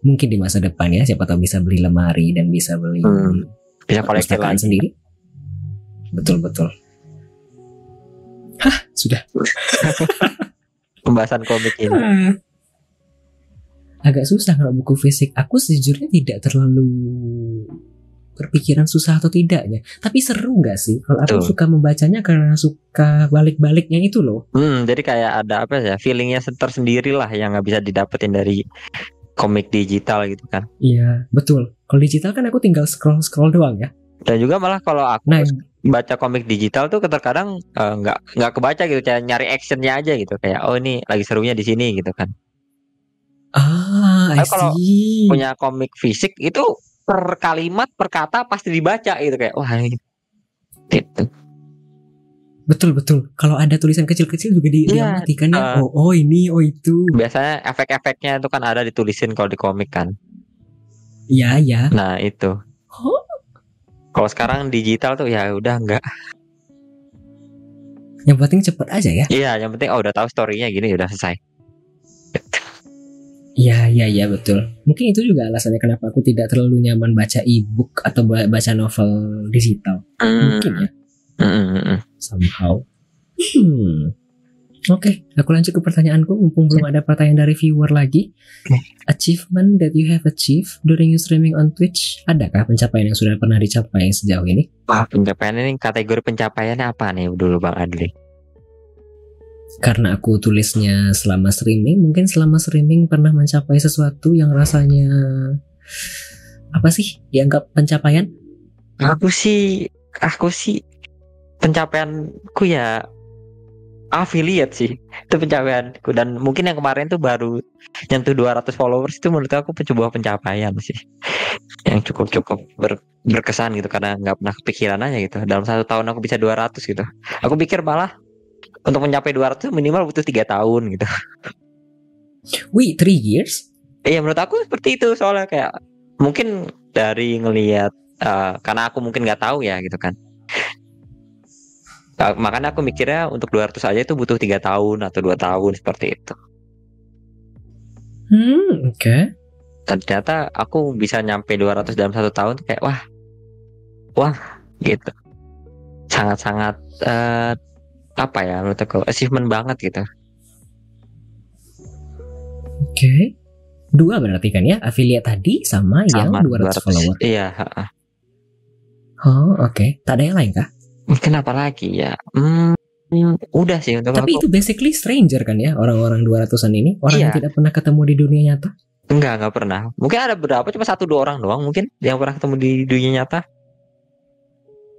Mungkin di masa depan ya siapa tahu bisa beli lemari dan bisa beli Hmm. Bisa koleksi lagi. sendiri. Betul betul. Hah, sudah. Pembahasan komik ini. Ah. Agak susah kalau buku fisik. Aku sejujurnya tidak terlalu berpikiran susah atau tidaknya. Tapi seru nggak sih? Kalau aku suka membacanya karena suka balik-baliknya itu loh. Hmm, jadi kayak ada apa ya? Feelingnya tersendiri lah yang nggak bisa didapetin dari komik digital gitu kan. Iya, betul. Kalau digital kan aku tinggal scroll-scroll doang ya. Dan juga malah kalau aku Nah, baca komik digital tuh terkadang eh, nggak nggak kebaca gitu, kayak nyari actionnya aja gitu. Kayak oh ini lagi serunya di sini gitu kan. ah, Tapi kalau. Punya komik fisik itu per kalimat per kata pasti dibaca gitu kayak wah ini gitu. Betul betul. Kalau ada tulisan kecil-kecil juga di Iya, diamati kan uh, ya. oh, oh ini, oh itu. Biasanya efek-efeknya itu kan ada ditulisin kalau di komik kan. Iya, ya. Nah itu. Oh. Kalau sekarang digital tuh ya udah nggak. Yang penting cepet aja ya. Iya, yang penting oh udah tahu storynya gini udah selesai. Iya, iya, iya betul. Mungkin itu juga alasannya kenapa aku tidak terlalu nyaman baca e-book atau ba- baca novel digital. Mungkin ya, Mm, mm, mm, mm. somehow. Hmm. Oke, aku lanjut ke pertanyaanku. Mumpung belum ada pertanyaan dari viewer lagi. Achievement that you have achieved during you streaming on Twitch. Adakah pencapaian yang sudah pernah dicapai sejauh ini? Wah pencapaian ini kategori pencapaiannya apa nih dulu Bang Adli? Karena aku tulisnya selama streaming, mungkin selama streaming pernah mencapai sesuatu yang rasanya apa sih dianggap pencapaian? Aku sih, aku sih pencapaianku ya affiliate sih itu pencapaianku. Dan mungkin yang kemarin tuh baru nyentuh 200 followers itu menurut aku sebuah pencapaian sih. Yang cukup cukup ber- berkesan gitu karena nggak pernah kepikiran aja gitu. Dalam satu tahun aku bisa 200 gitu. Aku pikir malah untuk mencapai 200 minimal butuh tiga tahun gitu. Wih, three years? Iya menurut aku seperti itu. Soalnya kayak mungkin dari ngelihat eh, karena aku mungkin nggak tahu ya gitu kan. Makanya aku mikirnya untuk 200 aja itu butuh tiga tahun atau dua tahun seperti itu. Hmm, oke. Dan ternyata aku bisa nyampe 200 dalam satu tahun tuh kayak wah, wah gitu. Sangat-sangat eh, apa ya menurut aku achievement banget gitu. Oke. Dua berarti kan ya, affiliate tadi sama, yang Sama 200, follower. Iya. Oh, oke. Tak ada yang lain kah? Mungkin apa lagi ya? Hmm, udah sih untuk Tapi aku. itu basically stranger kan ya, orang-orang 200-an ini, orang yang Iya. tidak pernah ketemu di dunia nyata. Enggak, enggak pernah. Mungkin ada beberapa, cuma satu dua orang doang mungkin yang pernah ketemu di dunia nyata.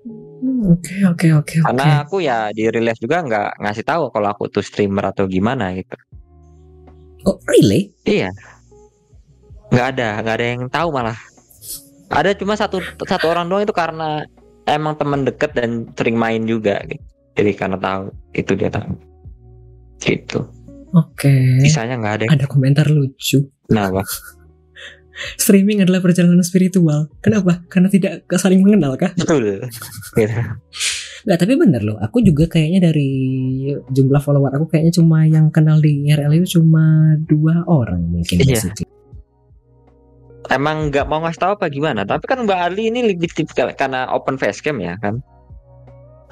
Hmm, Hmm, oke oke oke. Karena aku ya di life juga nggak ngasih tahu kalau aku tuh streamer atau gimana gitu. Oh, really? Iya. Nggak ada, nggak ada yang tahu malah. Ada cuma satu satu orang doang itu karena emang teman deket dan sering main juga gitu. Jadi karena tahu itu dia tahu. Gitu. Oke. Sisanya nggak ada. yang- Ada komentar lucu. Kenapa? Streaming adalah perjalanan spiritual. Kenapa? Karena tidak saling mengenal kah? Betul. Gitu. Nggak, tapi bener loh. Aku juga kayaknya dari jumlah follower aku kayaknya cuma yang kenal di IRL itu cuma dua orang mungkin. Iya. Emang nggak mau ngasih tahu apa gimana? Tapi kan Mbak Ali ini lebih tipikal karena open facecam ya kan.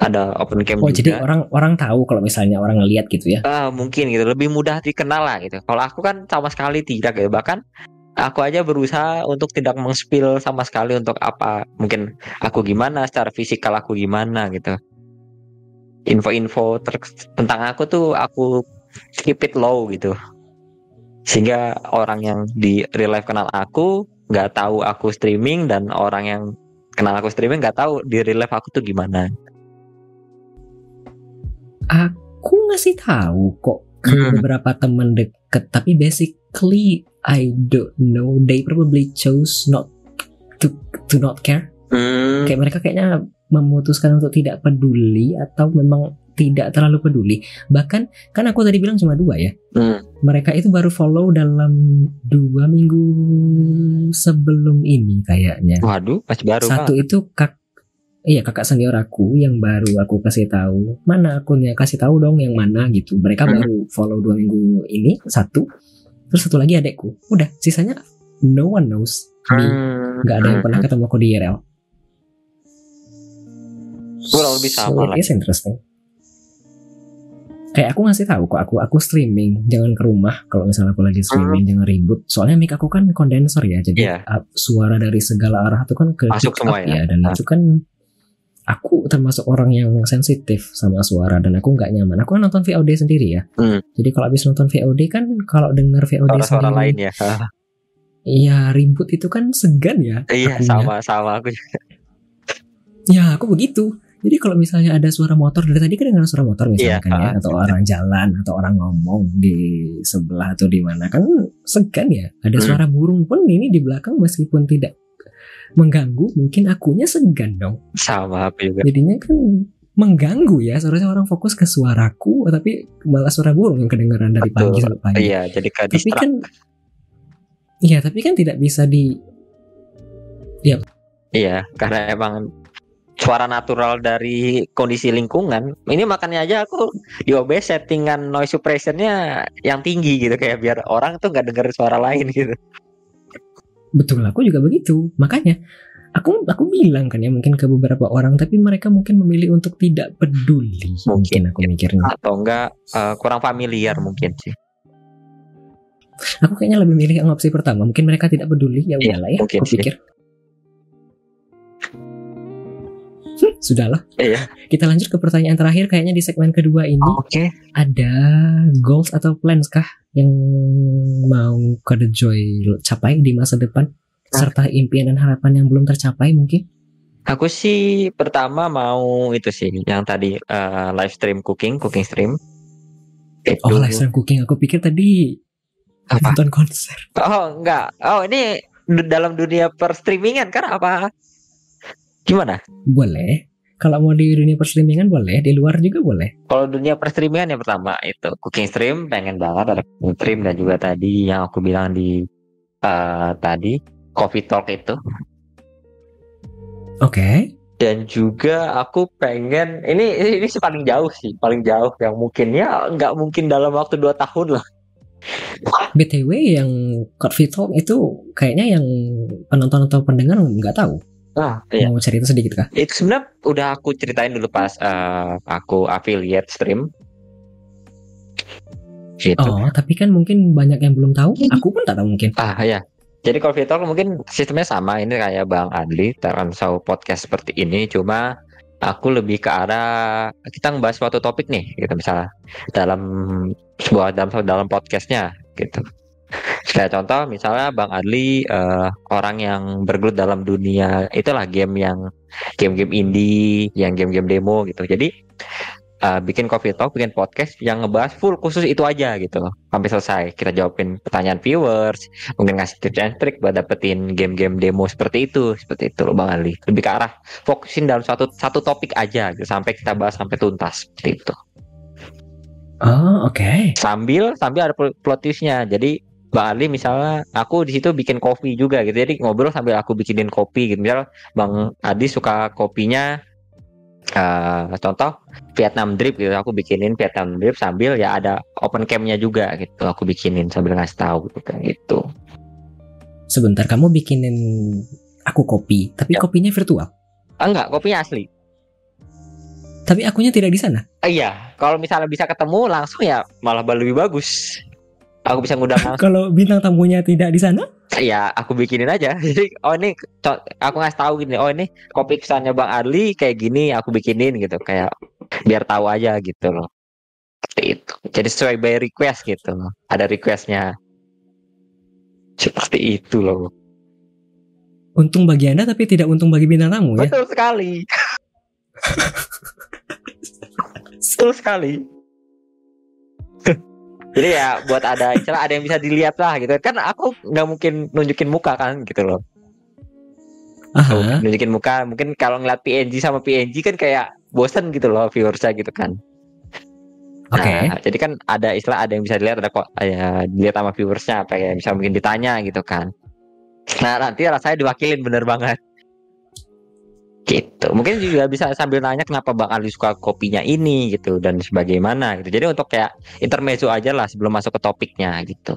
Ada open cam Oh juga. jadi orang orang tahu kalau misalnya orang ngelihat gitu ya. Ah, mungkin gitu lebih mudah dikenal lah gitu. Kalau aku kan sama sekali tidak gitu. Bahkan aku aja berusaha untuk tidak meng-spill sama sekali untuk apa mungkin aku gimana secara fisikal aku gimana gitu. Info-info tentang aku tuh aku keep it low gitu. Sehingga orang yang di real life kenal aku nggak tahu aku streaming dan orang yang kenal aku streaming nggak tahu di real life aku tuh gimana. Aku ngasih tahu kok ke Hmm. beberapa teman deket. Tapi basically I don't know. They probably chose not to to not care. Hmm. Kayak mereka kayaknya memutuskan untuk tidak peduli atau memang tidak terlalu peduli. Bahkan kan aku tadi bilang cuma dua ya. Hmm. Mereka itu baru follow dalam dua minggu sebelum ini kayaknya. Waduh, masih baru Satu banget. itu kak Iya kakak senior aku yang baru aku kasih tahu mana akunnya kasih tahu dong yang mana gitu mereka Hmm. baru follow dua minggu ini satu terus satu lagi adekku udah sisanya no one knows me Hmm. nggak ada yang pernah ketemu aku di IRL Kurang lebih sama so lah. interesting kayak aku ngasih tahu kok aku aku streaming jangan ke rumah kalau misalnya aku lagi streaming jangan ribut soalnya mic aku kan kondenser ya jadi Hmm. Iya. uh, suara dari segala arah itu kan ke Masuk semua up ya. dan Ah. itu kan aku termasuk orang yang sensitif sama suara dan aku nggak nyaman aku kan nonton VOD sendiri ya Hmm. jadi kalau habis nonton VOD kan kalau denger VOD Suara-suara sendiri lain ya. iya ribut itu kan segan ya iya, akunya. sama sama aku. juga. Ya aku begitu. Jadi kalau misalnya ada suara motor dari tadi kedengaran suara motor misalnya Iya, kan ya, ah. atau orang jalan atau orang ngomong di sebelah atau di mana kan segan ya. Ada Hmm. suara burung pun ini di belakang meskipun tidak mengganggu, mungkin akunya segan dong. Sama juga. Jadinya kan mengganggu ya. Seharusnya orang fokus ke suaraku, tapi malah suara burung yang kedengaran dari Betul. pagi sampai pagi. Iya, jadi ke tapi kan, iya tapi kan tidak bisa di Iya, karena emang suara natural dari kondisi lingkungan. Ini makanya aja aku di OBS settingan noise suppressionnya yang tinggi gitu kayak biar orang tuh nggak denger suara lain gitu. Betul, aku juga begitu. Makanya aku aku bilang kan ya mungkin ke beberapa orang, tapi mereka mungkin memilih untuk tidak peduli. Mungkin, Mungkin, aku mikirnya. Atau enggak eh, kurang familiar mungkin sih. Aku kayaknya lebih milih yang opsi pertama. Mungkin mereka tidak peduli. Ya Iya, udahlah ya. Aku pikir. Sudahlah. Iya. Kita lanjut ke pertanyaan terakhir. Kayaknya di segmen kedua ini Oke. ada goals atau plans kah yang mau Kode Joy capai di masa depan? Serta impian dan harapan yang belum tercapai mungkin? Aku sih pertama mau itu sih yang tadi eh, live stream cooking, cooking stream. Itu. Oh, live stream cooking. Aku pikir tadi Apa? nonton konser. Oh, enggak. Oh, ini dalam dunia per streamingan kan apa? Gimana? Boleh. Kalau mau di dunia perstreamingan boleh, di luar juga boleh. Kalau dunia per streamingan yang pertama itu cooking stream pengen banget ada cooking stream dan juga tadi yang aku bilang di eh, tadi coffee talk itu Oke. dan juga aku pengen ini ini sih paling jauh sih paling jauh yang mungkin ya nggak mungkin dalam waktu dua tahun lah BTW yang Coffee Talk itu kayaknya yang penonton atau pendengar nggak tahu. Iya Mau cerita sedikit kah? itu sebenarnya udah aku ceritain dulu pas eh, aku affiliate stream gitu Oh, tapi kan mungkin banyak yang belum tahu. Aku pun tak tahu mungkin. Ah ya. Jadi Coffee Talk mungkin sistemnya sama ini kayak Bang Adli, Show podcast seperti ini, cuma aku lebih ke arah kita ngebahas suatu topik nih, gitu misalnya dalam sebuah dalam dalam podcastnya, gitu. Kayak contoh misalnya Bang Adli eh, orang yang bergelut dalam dunia itulah game yang game-game indie, yang game-game demo gitu. Jadi eh, bikin coffee talk, bikin podcast yang ngebahas full khusus itu aja gitu loh. Sampai selesai. Kita jawabin pertanyaan viewers, mungkin ngasih tips and trick buat dapetin game-game demo seperti itu, seperti itu loh Bang Adli. Lebih ke arah fokusin dalam satu satu topik aja gitu sampai kita bahas sampai tuntas seperti itu. Oh, oke. Sambil sambil ada pl- plot twistnya. Jadi Bang Ali misalnya aku di situ bikin kopi juga gitu. Jadi ngobrol sambil aku bikinin kopi gitu. Misal Bang Adi suka kopinya eh contoh Vietnam drip gitu. Aku bikinin Vietnam drip sambil ya ada open cam-nya juga gitu. Aku bikinin sambil ngasih tahu gitu kan gitu. Sebentar, kamu bikinin aku kopi, tapi Ya. kopinya virtual. Ah, enggak, kopinya asli. Tapi akunya tidak di sana. Iya, kalau misalnya bisa ketemu langsung ya malah lebih bagus. Aku bisa ngundang. Kalau bintang tamunya tidak di sana, ya aku bikinin aja. Jadi oh ini aku ngasih tahu gini oh ini kopi kesannya bang Adli kayak gini aku bikinin gitu. Kayak biar tahu aja gitu loh. Seperti itu. Jadi sesuai by request gitu loh. Ada requestnya. Seperti itu loh. Untung bagi Anda tapi tidak untung bagi bintang tamu ya. betul sekali. Betul sekali jadi ya buat ada istilah ada yang bisa dilihat lah gitu. Kan aku nggak mungkin nunjukin muka kan gitu loh. Aha. nunjukin muka mungkin kalau ngeliat PNG sama PNG kan kayak bosen gitu loh viewersnya gitu kan. Oke. Nah, jadi kan ada istilah ada yang bisa dilihat ada kok ya, dilihat sama viewersnya apa ya bisa mungkin ditanya gitu kan. Nah nanti rasanya diwakilin bener banget gitu mungkin juga bisa sambil nanya kenapa bang Ali suka kopinya ini gitu dan sebagaimana gitu jadi untuk kayak intermezzo aja lah sebelum masuk ke topiknya gitu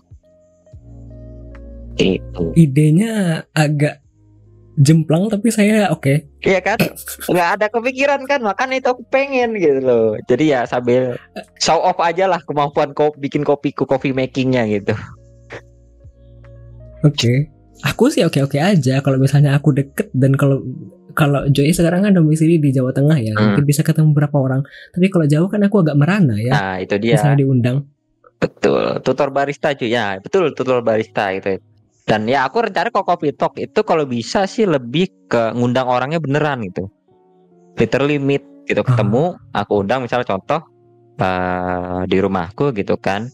gitu Idenya agak jemplang tapi saya oke. Iya kan? Nggak ada kepikiran kan, makanya itu aku pengen gitu loh. Jadi ya sambil show off aja lah kemampuan kopi, bikin kopiku, coffee makingnya gitu. Oke. Aku sih oke-oke aja kalau misalnya aku deket dan kalau kalau Joy sekarang kan domisili di Jawa Tengah ya, Hmm. mungkin bisa ketemu beberapa orang. Tapi kalau jauh kan aku agak merana ya. Nah itu dia, Misalnya diundang. betul. Tutor barista cuy, ya betul tutor barista itu. Dan ya aku rencana kalau coffee talk itu kalau bisa sih lebih ke ngundang orangnya beneran gitu. Literally meet gitu ketemu, aku undang misalnya contoh eh, di rumahku gitu kan.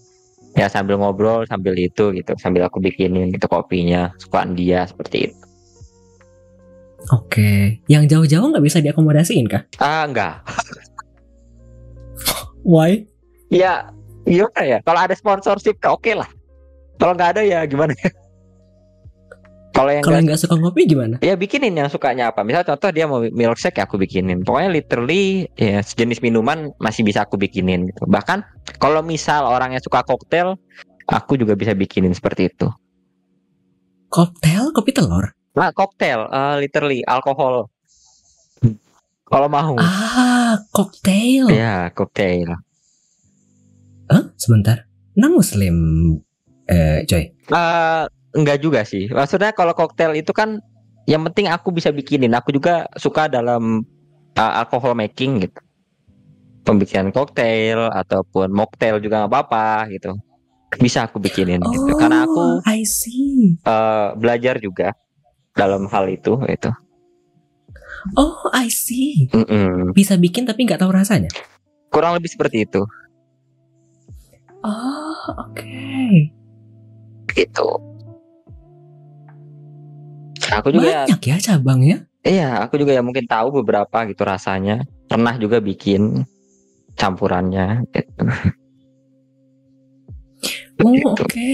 Ya sambil ngobrol sambil itu gitu, sambil aku bikinin gitu kopinya, sukaan dia seperti itu. Oke. Yang jauh-jauh nggak bisa diakomodasiin kah? Ah enggak. Why? Ya gimana ya? Kalau ada sponsorship oke lah. Kalau nggak ada ya gimana? Kalau yang Kalau nggak suka ngopi gimana? ya bikinin yang sukanya apa. Misal contoh dia mau milkshake ya aku bikinin. Pokoknya literally ya sejenis minuman masih bisa aku bikinin gitu. Bahkan kalau misal orangnya suka koktail, aku juga bisa bikinin seperti itu. Koktail kopi telur. Nah, koktail eh, literally alkohol. Kalau mau. Ah, koktail. Ya, koktail. Hah? Sebentar. Nah muslim eh Joy. Eh, enggak juga sih. Maksudnya kalau koktail itu kan yang penting aku bisa bikinin. Aku juga suka dalam uh, alcohol making gitu. Pembikinan koktail ataupun mocktail juga nggak apa-apa gitu. Bisa aku bikinin gitu. Karena aku Oh, I see. uh, belajar juga dalam hal itu itu. Oh, I see. Mm-mm. Bisa bikin tapi nggak tahu rasanya. Kurang lebih seperti itu. Oh, oke. Gitu. Aku juga Banyak ya cabangnya. Iya, aku juga ya mungkin tahu beberapa gitu rasanya. Pernah juga bikin campurannya gitu. Oh, Begitu. oke.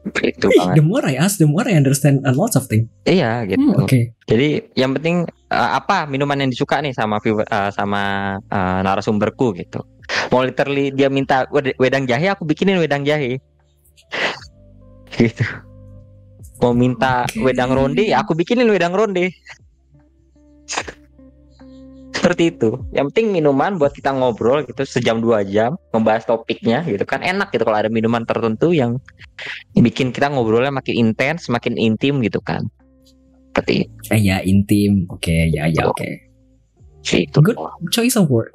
Wih, banget. The more I ask, the more I understand a lot of things. Iya gitu. Hmm, oke. Jadi yang penting eh, apa minuman yang disuka nih sama viewer- eh, sama eh, narasumberku gitu. Mau literally dia minta wed- wedang jahe, aku bikinin wedang jahe. gitu. Mau minta Oke. wedang ronde, ya aku bikinin wedang ronde. Seperti itu. Yang penting minuman buat kita ngobrol gitu sejam dua jam membahas topiknya gitu kan enak gitu kalau ada minuman tertentu yang bikin kita ngobrolnya makin intens, makin intim gitu kan. Seperti itu. Eh, ya intim. Oke, ya ya Oh. oke. Gitu. Good. Choice of word.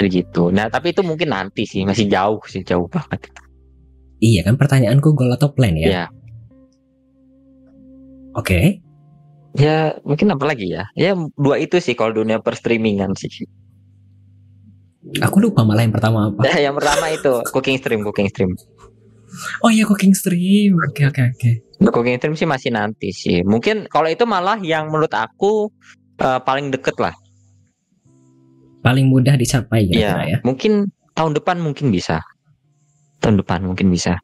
Jadi gitu. Nah, tapi itu mungkin nanti sih, masih jauh sih, jauh banget. Iya kan pertanyaanku goal atau plan ya? Ya. Oke. Ya mungkin apa lagi ya? Ya dua itu sih kalau dunia perstreamingan sih. Aku lupa malah yang pertama apa. Ya, yang pertama itu cooking stream, cooking stream. Oh iya cooking stream. Oke oke oke. Untuk cooking stream sih masih nanti sih. Mungkin kalau itu malah yang menurut aku eh, paling deket lah. Paling mudah dicapai Iya. kira-kira ya. Mungkin tahun depan mungkin bisa. Tahun depan mungkin bisa.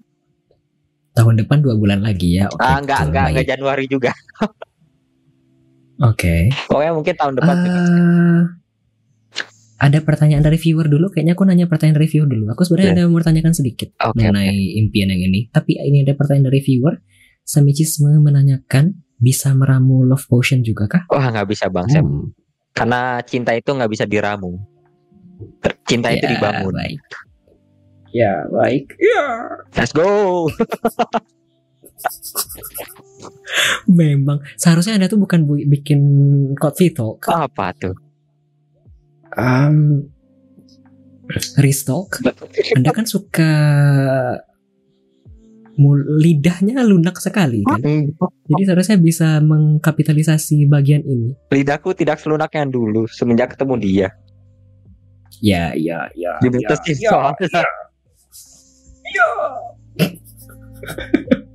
Tahun depan dua bulan lagi ya. Oke. ah, enggak, enggak, enggak Januari juga. Oke. Pokoknya mungkin tahun depan. Eh, ada pertanyaan dari viewer dulu. Kayaknya aku nanya pertanyaan dari viewer dulu. Aku sebenarnya Ya. ada mau tanyakan sedikit Oke, mengenai impian yang ini. Tapi ini ada pertanyaan dari viewer. Samicisme menanyakan bisa meramu love potion juga kah? Wah, nggak bisa Bang Sam. Hmm, Karena cinta itu nggak bisa diramu. Cinta itu ya, dibangun. Baik. Ya baik. Ya. Let's go. Memang seharusnya anda tuh bukan bu- bikin coffee talk, Apa tuh? um, restock. Anda kan suka lidahnya lunak sekali kan. Hmm, Jadi seharusnya bisa mengkapitalisasi bagian ini. Lidahku tidak selunak yang dulu semenjak ketemu dia. Ya, ya, ya. Dibetesin ya, soalnya.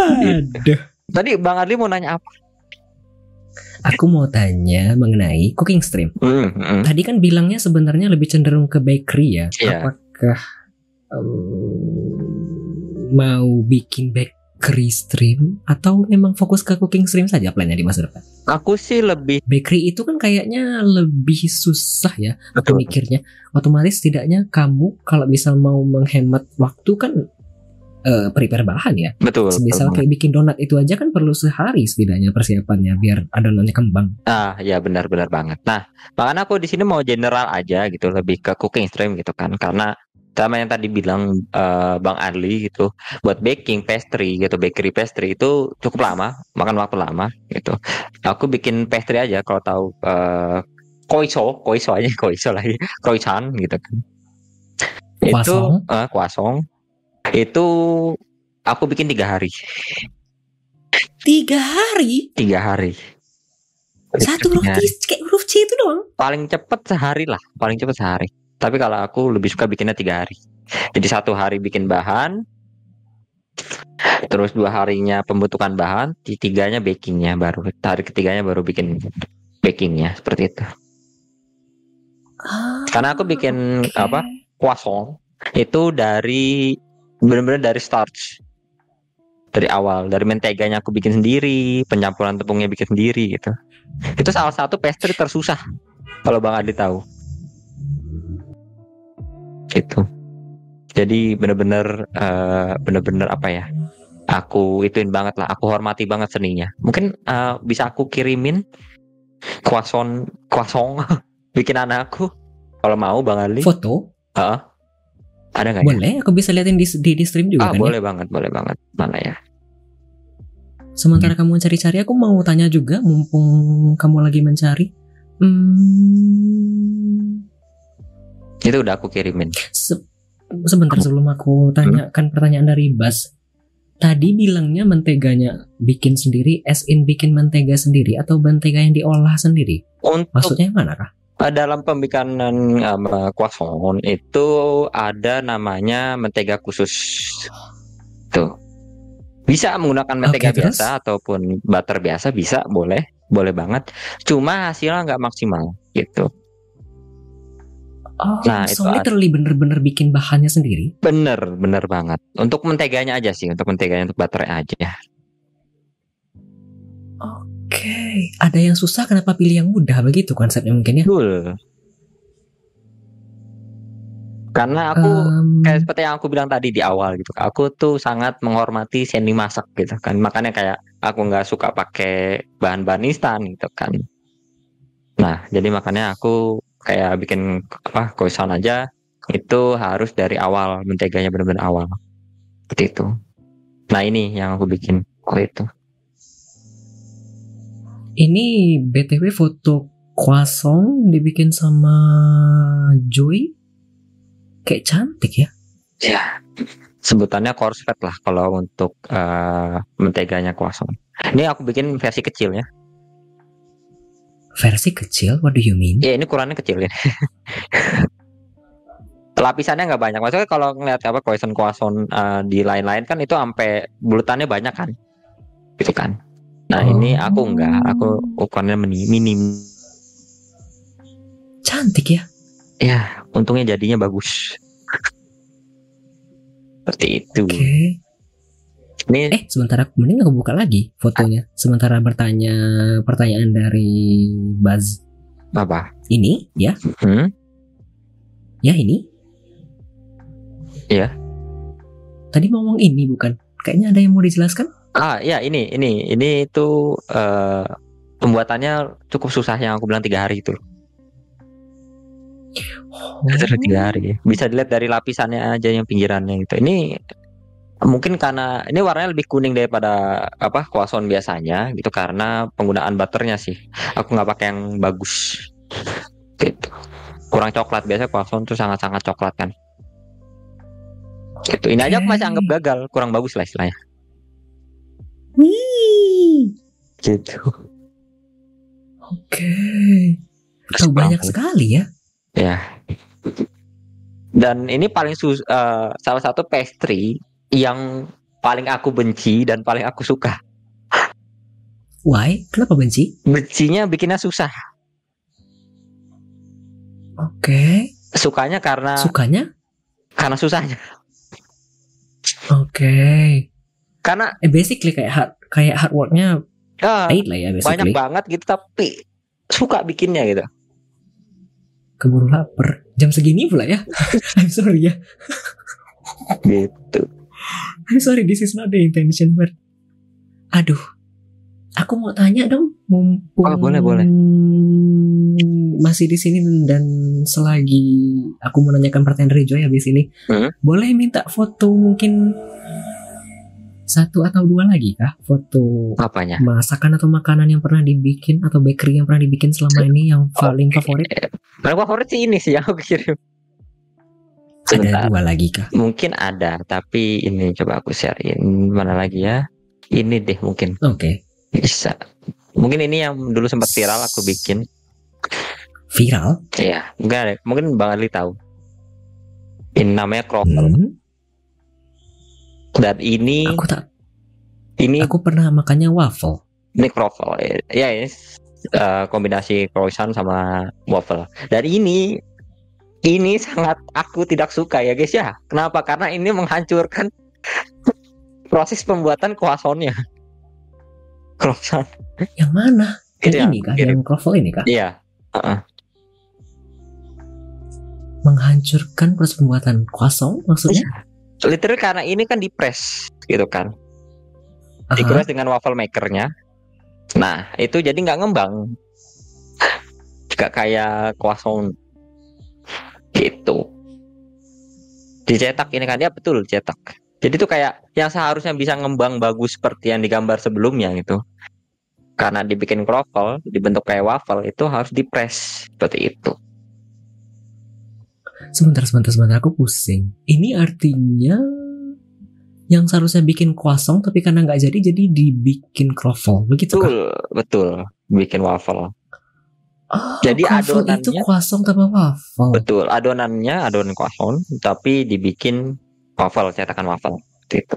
Aduh. Tadi Bang Adli mau nanya apa? Aku mau tanya mengenai cooking stream. Hmm, hmm. Tadi kan bilangnya sebenarnya lebih cenderung ke bakery ya. Iya. Apakah em, mau bikin bakery stream atau memang fokus ke cooking stream saja plannya di masa depan? Aku sih lebih Bakery itu kan kayaknya lebih susah ya aku Betul. mikirnya. Otomatis setidaknya kamu kalau misal mau menghemat waktu kan eh, prepare bahan ya. betul. Misal kayak bikin donat itu aja kan perlu sehari setidaknya persiapannya biar adonannya kembang. Ah, ya benar-benar banget. Nah, makanya aku di sini mau general aja gitu, lebih ke cooking stream gitu kan, karena sama yang tadi bilang eh, Bang Adli gitu, buat baking pastry gitu, bakery pastry itu cukup lama, makan waktu lama gitu. Aku bikin pastry aja kalau tahu eh koiso, koiso aja, koiso lagi, croissant gitu kan. Itu eh, croissant. Itu aku bikin tiga hari, Tiga hari tiga hari. satu huruf C kayak huruf C itu doang. paling cepet sehari lah paling cepet sehari tapi kalau aku lebih suka bikinnya tiga hari jadi satu hari bikin bahan terus dua harinya pembentukan bahan di tiganya bakingnya baru hari ketiganya baru bikin bakingnya seperti itu Karena aku bikin Oke. apa? croissant itu dari benar-benar dari starch dari awal. Dari menteganya aku bikin sendiri pencampuran tepungnya bikin sendiri gitu. Itu salah satu pastry tersusah kalau bang Adi tahu. Gitu. Jadi bener-bener eh, bener-bener apa ya aku ituin banget lah. Aku hormati banget seninya. Mungkin eh, bisa aku kirimin croissant croissant bikin anakku kalau mau bang Ali Foto? Heeh. Ada nggak ya? boleh aku bisa liatin di, di, di stream juga Ah, kan ya? boleh banget, boleh banget. Mana ya? Sementara kamu mencari-cari, aku mau tanya juga, mumpung kamu lagi mencari. Hmm, Itu udah aku kirimin. se- sebentar sebelum aku tanyakan pertanyaan dari Bas. Tadi bilangnya menteganya bikin sendiri, as in bikin mentega sendiri atau mentega yang diolah sendiri. Untuk Maksudnya yang mana kah? Eh, dalam pembikanan um, croissant itu ada namanya mentega khusus. Tuh. Bisa menggunakan mentega terus? biasa ataupun butter biasa bisa, boleh, boleh banget. Cuma hasilnya nggak maksimal gitu. Oh, Nah, itu literally bener-bener bikin bahannya sendiri. Bener, bener banget. Untuk menteganya aja sih, untuk menteganya untuk butternya aja. Oke, ada yang susah kenapa pilih yang mudah? Begitu konsepnya mungkin ya? Betul. Karena aku Em, kayak seperti yang aku bilang tadi di awal gitu aku tuh sangat menghormati seni masak gitu kan. Makanya kayak aku nggak suka pakai bahan-bahan instan gitu kan. Nah jadi makanya aku kayak bikin apa croissant aja itu harus dari awal menteganya benar-benar awal. Seperti itu. Nah ini yang aku bikin waktu itu Ini BTW foto croissant dibikin sama Joy. Kayak cantik ya. Ya, sebutannya korslet lah kalau untuk uh, menteganya croissant. Ini aku bikin versi kecil ya. Versi kecil? What do you mean? Ya ini ukurannya kecil ya. Lapisannya nggak banyak. Maksudnya kalau ngeliat apa croissant croissant uh, di lain-lain kan itu sampai bulutannya banyak kan, gitu kan. Nah oh. ini aku enggak, aku ukurannya mini, minim. Cantik ya? Ya, untungnya jadinya bagus. Seperti itu. Oke. Okay. Ini eh sementara mending aku buka lagi fotonya. Sementara bertanya pertanyaan dari Buzz. Apa? Ini ya? Hmm? Ya ini? Iya. Tadi ngomong ini bukan? Kayaknya ada yang mau dijelaskan? Ah ya ini ini ini itu uh, pembuatannya cukup susah yang aku bilang tiga hari itu. Oh. tiga hari. Bisa dilihat dari lapisannya aja yang pinggirannya itu. Ini mungkin karena ini warnanya lebih kuning daripada apa kuason biasanya gitu karena penggunaan butternya sih. Aku nggak pakai yang bagus. Gitu. Kurang coklat biasanya kuason tuh sangat-sangat coklat kan. Gitu. Ini aja aku masih anggap gagal, kurang bagus lah istilahnya. Wih. Gitu. Oke. Okay. banyak sekali ya. Ya. Dan ini paling sus uh, salah satu pastry yang paling aku benci dan paling aku suka. Why? Kenapa benci? Bencinya bikinnya susah. Oke. Okay. Sukanya karena Sukanya? Karena susahnya. Oke. Okay. Karena eh basically kayak hard kayak hard worknya uh, lah ya basically. Banyak banget gitu tapi suka bikinnya gitu. Keburu lapar. Jam segini pula ya. I'm sorry ya. gitu. I'm sorry this is not the intention but aduh. Aku mau tanya dong mumpung oh, boleh boleh masih di sini dan selagi aku menanyakan pertanyaan dari Joy habis ini, hmm? boleh minta foto mungkin satu atau dua lagi kah foto apanya? masakan atau makanan yang pernah dibikin atau bakery yang pernah dibikin selama ini yang paling okay. favorit? Paling favorit sih ini sih yang aku kirim. Sebentar. ada dua lagi kah? Mungkin ada tapi ini coba aku sharein. Mana lagi ya? Ini deh mungkin. Oke. Okay. bisa. Mungkin ini yang dulu sempat viral aku bikin. Viral? Iya enggak mungkin bang Ali tahu. Ini namanya kroffel. Hmm? Dan ini aku tak ini aku pernah makannya waffle. Ini croffle ya, ya uh, kombinasi croissant sama waffle. Dan ini ini sangat aku tidak suka ya guys ya. Kenapa? Karena ini menghancurkan proses pembuatan croissantnya. Croissant. Yang mana? Yang ya, ini kah? Yang croffle ini kah? Iya. Uh -uh. Menghancurkan proses pembuatan croissant maksudnya? Iya literally karena ini kan di press gitu kan. Uh-huh. dengan waffle makernya. Nah itu jadi nggak ngembang. Nggak kayak croissant. Gitu. Dicetak ini kan ya betul cetak jadi itu kayak yang seharusnya bisa ngembang bagus seperti yang digambar sebelumnya gitu. Karena dibikin croffle dibentuk kayak waffle itu harus di press seperti itu Sebentar, sebentar, sebentar. Aku pusing. Ini artinya yang seharusnya bikin kuasong tapi karena nggak jadi jadi dibikin kroffel begitu betul kan? betul bikin waffle oh, jadi adonannya itu kuasong tanpa waffle betul adonannya adonan kuasong tapi dibikin waffle cetakan waffle itu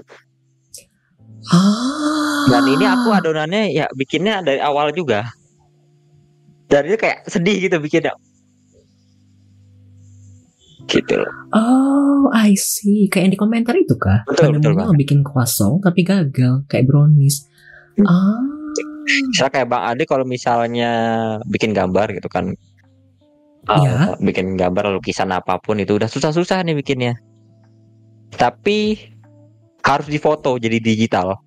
ah. dan ini aku adonannya ya bikinnya dari awal juga dari kayak sedih gitu bikinnya gitu Oh, I see. Kayak yang di komentar itu kah? Betul, betul mau bikin kuasong tapi gagal, kayak brownies. Hmm. Ah. Misalnya kayak Bang Ade kalau misalnya bikin gambar gitu kan. Ya. Uh, bikin gambar lukisan apa pun itu udah susah-susah nih bikinnya. Tapi harus difoto jadi digital.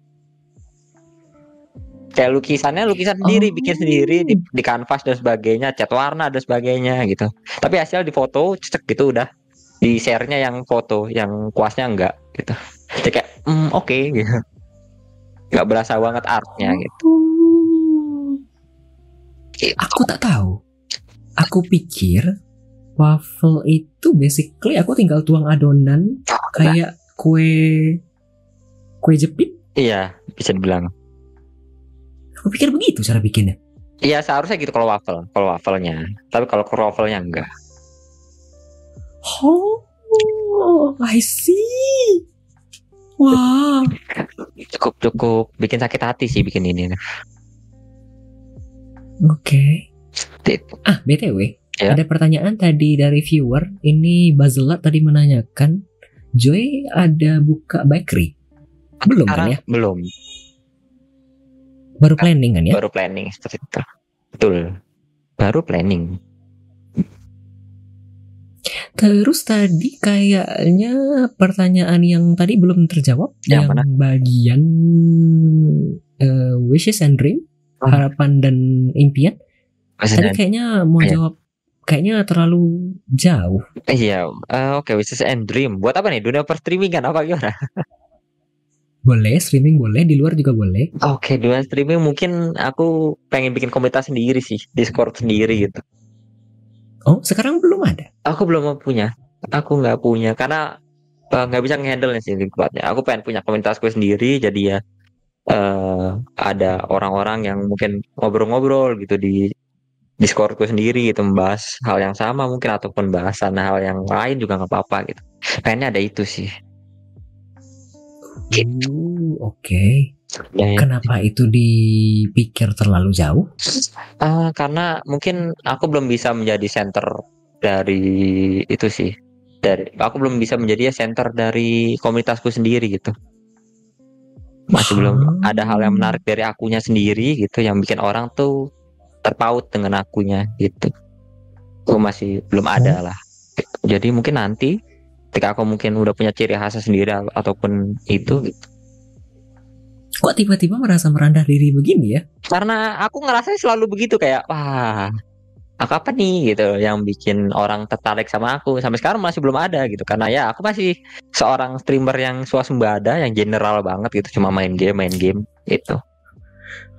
Kayak lukisannya lukisan sendiri, oh. bikin sendiri di, di kanvas dan sebagainya, cat warna dan sebagainya gitu. Tapi hasil di foto cek gitu udah di share-nya yang foto, yang kuasnya enggak gitu. Jadi kayak mm, oke okay, gitu. Enggak berasa banget artnya gitu. gitu. Aku tak tahu. Aku pikir waffle itu basically aku tinggal tuang adonan kayak kue kue jepit. Iya, bisa dibilang. Aku pikir begitu cara bikinnya. Iya, seharusnya gitu kalau waffle, kalau waffle-nya. Tapi kalau waffle-nya enggak. Oh, I see. Wah, Cukup cukup bikin sakit hati sih bikin ini. oke. Itu. Ah, BTW, Ya. ada pertanyaan tadi dari viewer. Ini Bazelat tadi menanyakan, Joy ada buka bakery? Belum kan Sekarang ya? belum, Baru planning kan ya? baru planning seperti itu. Betul. Baru planning. Terus tadi kayaknya pertanyaan yang tadi belum terjawab Yang yang, mana? bagian eh, wishes and dream, Oh. harapan dan impian. Tadi Maksudnya, kayaknya mau Iya. jawab kayaknya terlalu jauh. iya, eh, oke, wishes and dream. Buat apa nih? Dunia per streaming kan apa gimana? Boleh streaming boleh, di luar juga boleh. Oke, dunia streaming mungkin aku pengen bikin komunitas sendiri sih, Discord sendiri gitu. Oh, sekarang belum ada. Aku belum punya. Aku nggak punya karena eh, nggak bisa ngehandle sih tempatnya. Aku pengen punya komunitasku sendiri jadi ya eh ada orang-orang yang mungkin ngobrol-ngobrol gitu di Discordku sendiri gitu membahas hal yang sama mungkin ataupun bahasan hal yang lain juga nggak apa-apa gitu. Pengennya ada itu sih. Gitu. Uh, Oke. Ya, ya. Kenapa itu dipikir terlalu jauh? Ah, karena mungkin aku belum bisa menjadi center dari itu sih. Dari aku belum bisa menjadi ya center dari komunitasku sendiri gitu. Masih belum Ah. ada hal yang menarik dari akunya sendiri gitu yang bikin orang tuh terpaut dengan akunya gitu. Aku masih belum ada lah. Jadi mungkin nanti ketika aku mungkin udah punya ciri khasnya sendiri ataupun itu gitu. Kok tiba-tiba merasa merendah diri begini ya? karena aku ngerasa selalu begitu kayak wah aku apa nih gitu yang bikin orang tertarik sama aku sampai sekarang masih belum ada gitu karena ya aku masih seorang streamer yang swasembada yang general banget gitu cuma main game main game gitu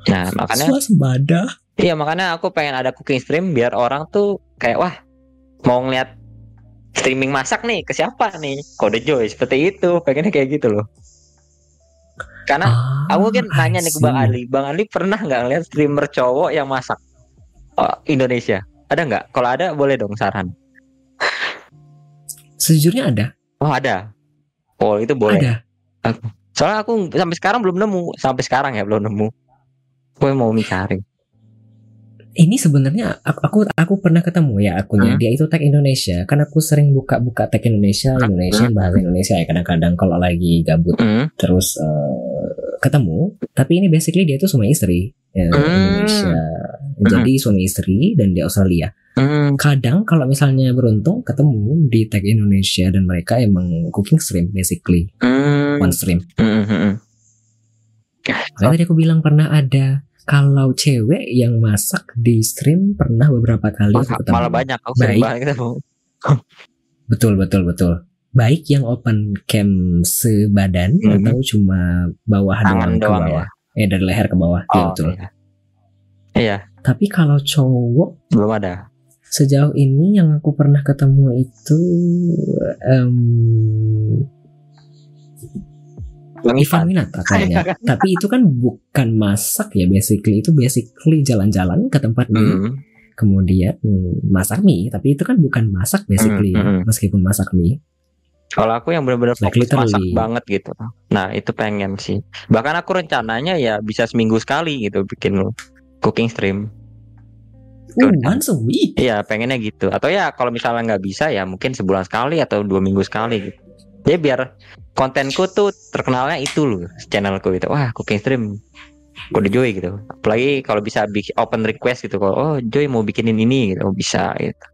nah makanya Swasembada. iya makanya aku pengen ada cooking stream biar orang tuh kayak wah mau ngeliat streaming masak nih ke siapa nih kode joy seperti itu pengennya kayak gitu loh karena Ah, Aku mungkin I nanya nih ke Bang. Ali. Bang Ali pernah nggak ngeliat streamer cowok yang masak oh, Indonesia? Ada nggak? Kalau ada boleh dong saran. Sejujurnya ada. Oh ada. Oh itu boleh. Ada. Soalnya aku sampai sekarang belum nemu. Sampai sekarang ya belum nemu. Gue mau mencari. Ini sebenarnya aku, aku aku pernah ketemu ya akunnya. Hmm. Dia itu Tech Indonesia. Kan aku sering buka-buka Tech Indonesia, Indonesia bahasa Indonesia ya kadang-kadang kalau lagi gabut Hmm. terus eh, ketemu. Tapi ini basically dia itu suami istri ya, Hmm. Indonesia. Jadi suami istri dan di Australia. Hmm. Kadang kalau misalnya beruntung ketemu di Tech Indonesia dan mereka emang cooking stream basically Hmm. one stream. Hmm, hmm, hmm. Makanya tadi aku bilang pernah ada kalau cewek yang masak di stream pernah beberapa kali aku ketemu. malah banyak. Aku Baik. ketemu. Betul betul betul. Baik yang open cam sebadan Mhm. atau cuma bawah Tangan doang ke bawah. Eh dari leher ke bawah. Iya Oh, betul. iya. Iya, Tapi kalau cowok belum ada. sejauh ini yang aku pernah ketemu itu Bang Ivan. Winata kayaknya. Tapi itu kan bukan masak ya basically itu basically jalan-jalan ke tempat mie Hmm. kemudian hmm, masak mie tapi itu kan bukan masak basically Hmm, hmm, hmm. meskipun masak mie Kalau aku yang benar-benar Like fokus masak literally. banget gitu. Nah itu pengen sih. Bahkan aku rencananya ya bisa seminggu sekali gitu bikin cooking stream. Udah. once a week Iya pengennya gitu. Atau ya kalau misalnya nggak bisa ya mungkin sebulan sekali atau dua minggu sekali gitu. Ya biar kontenku tuh terkenalnya itu loh channelku gitu. Wah cooking stream kode Joy gitu. Apalagi kalau bisa bikin open request gitu. Kalau oh Joy mau bikinin ini gitu oh, bisa gitu.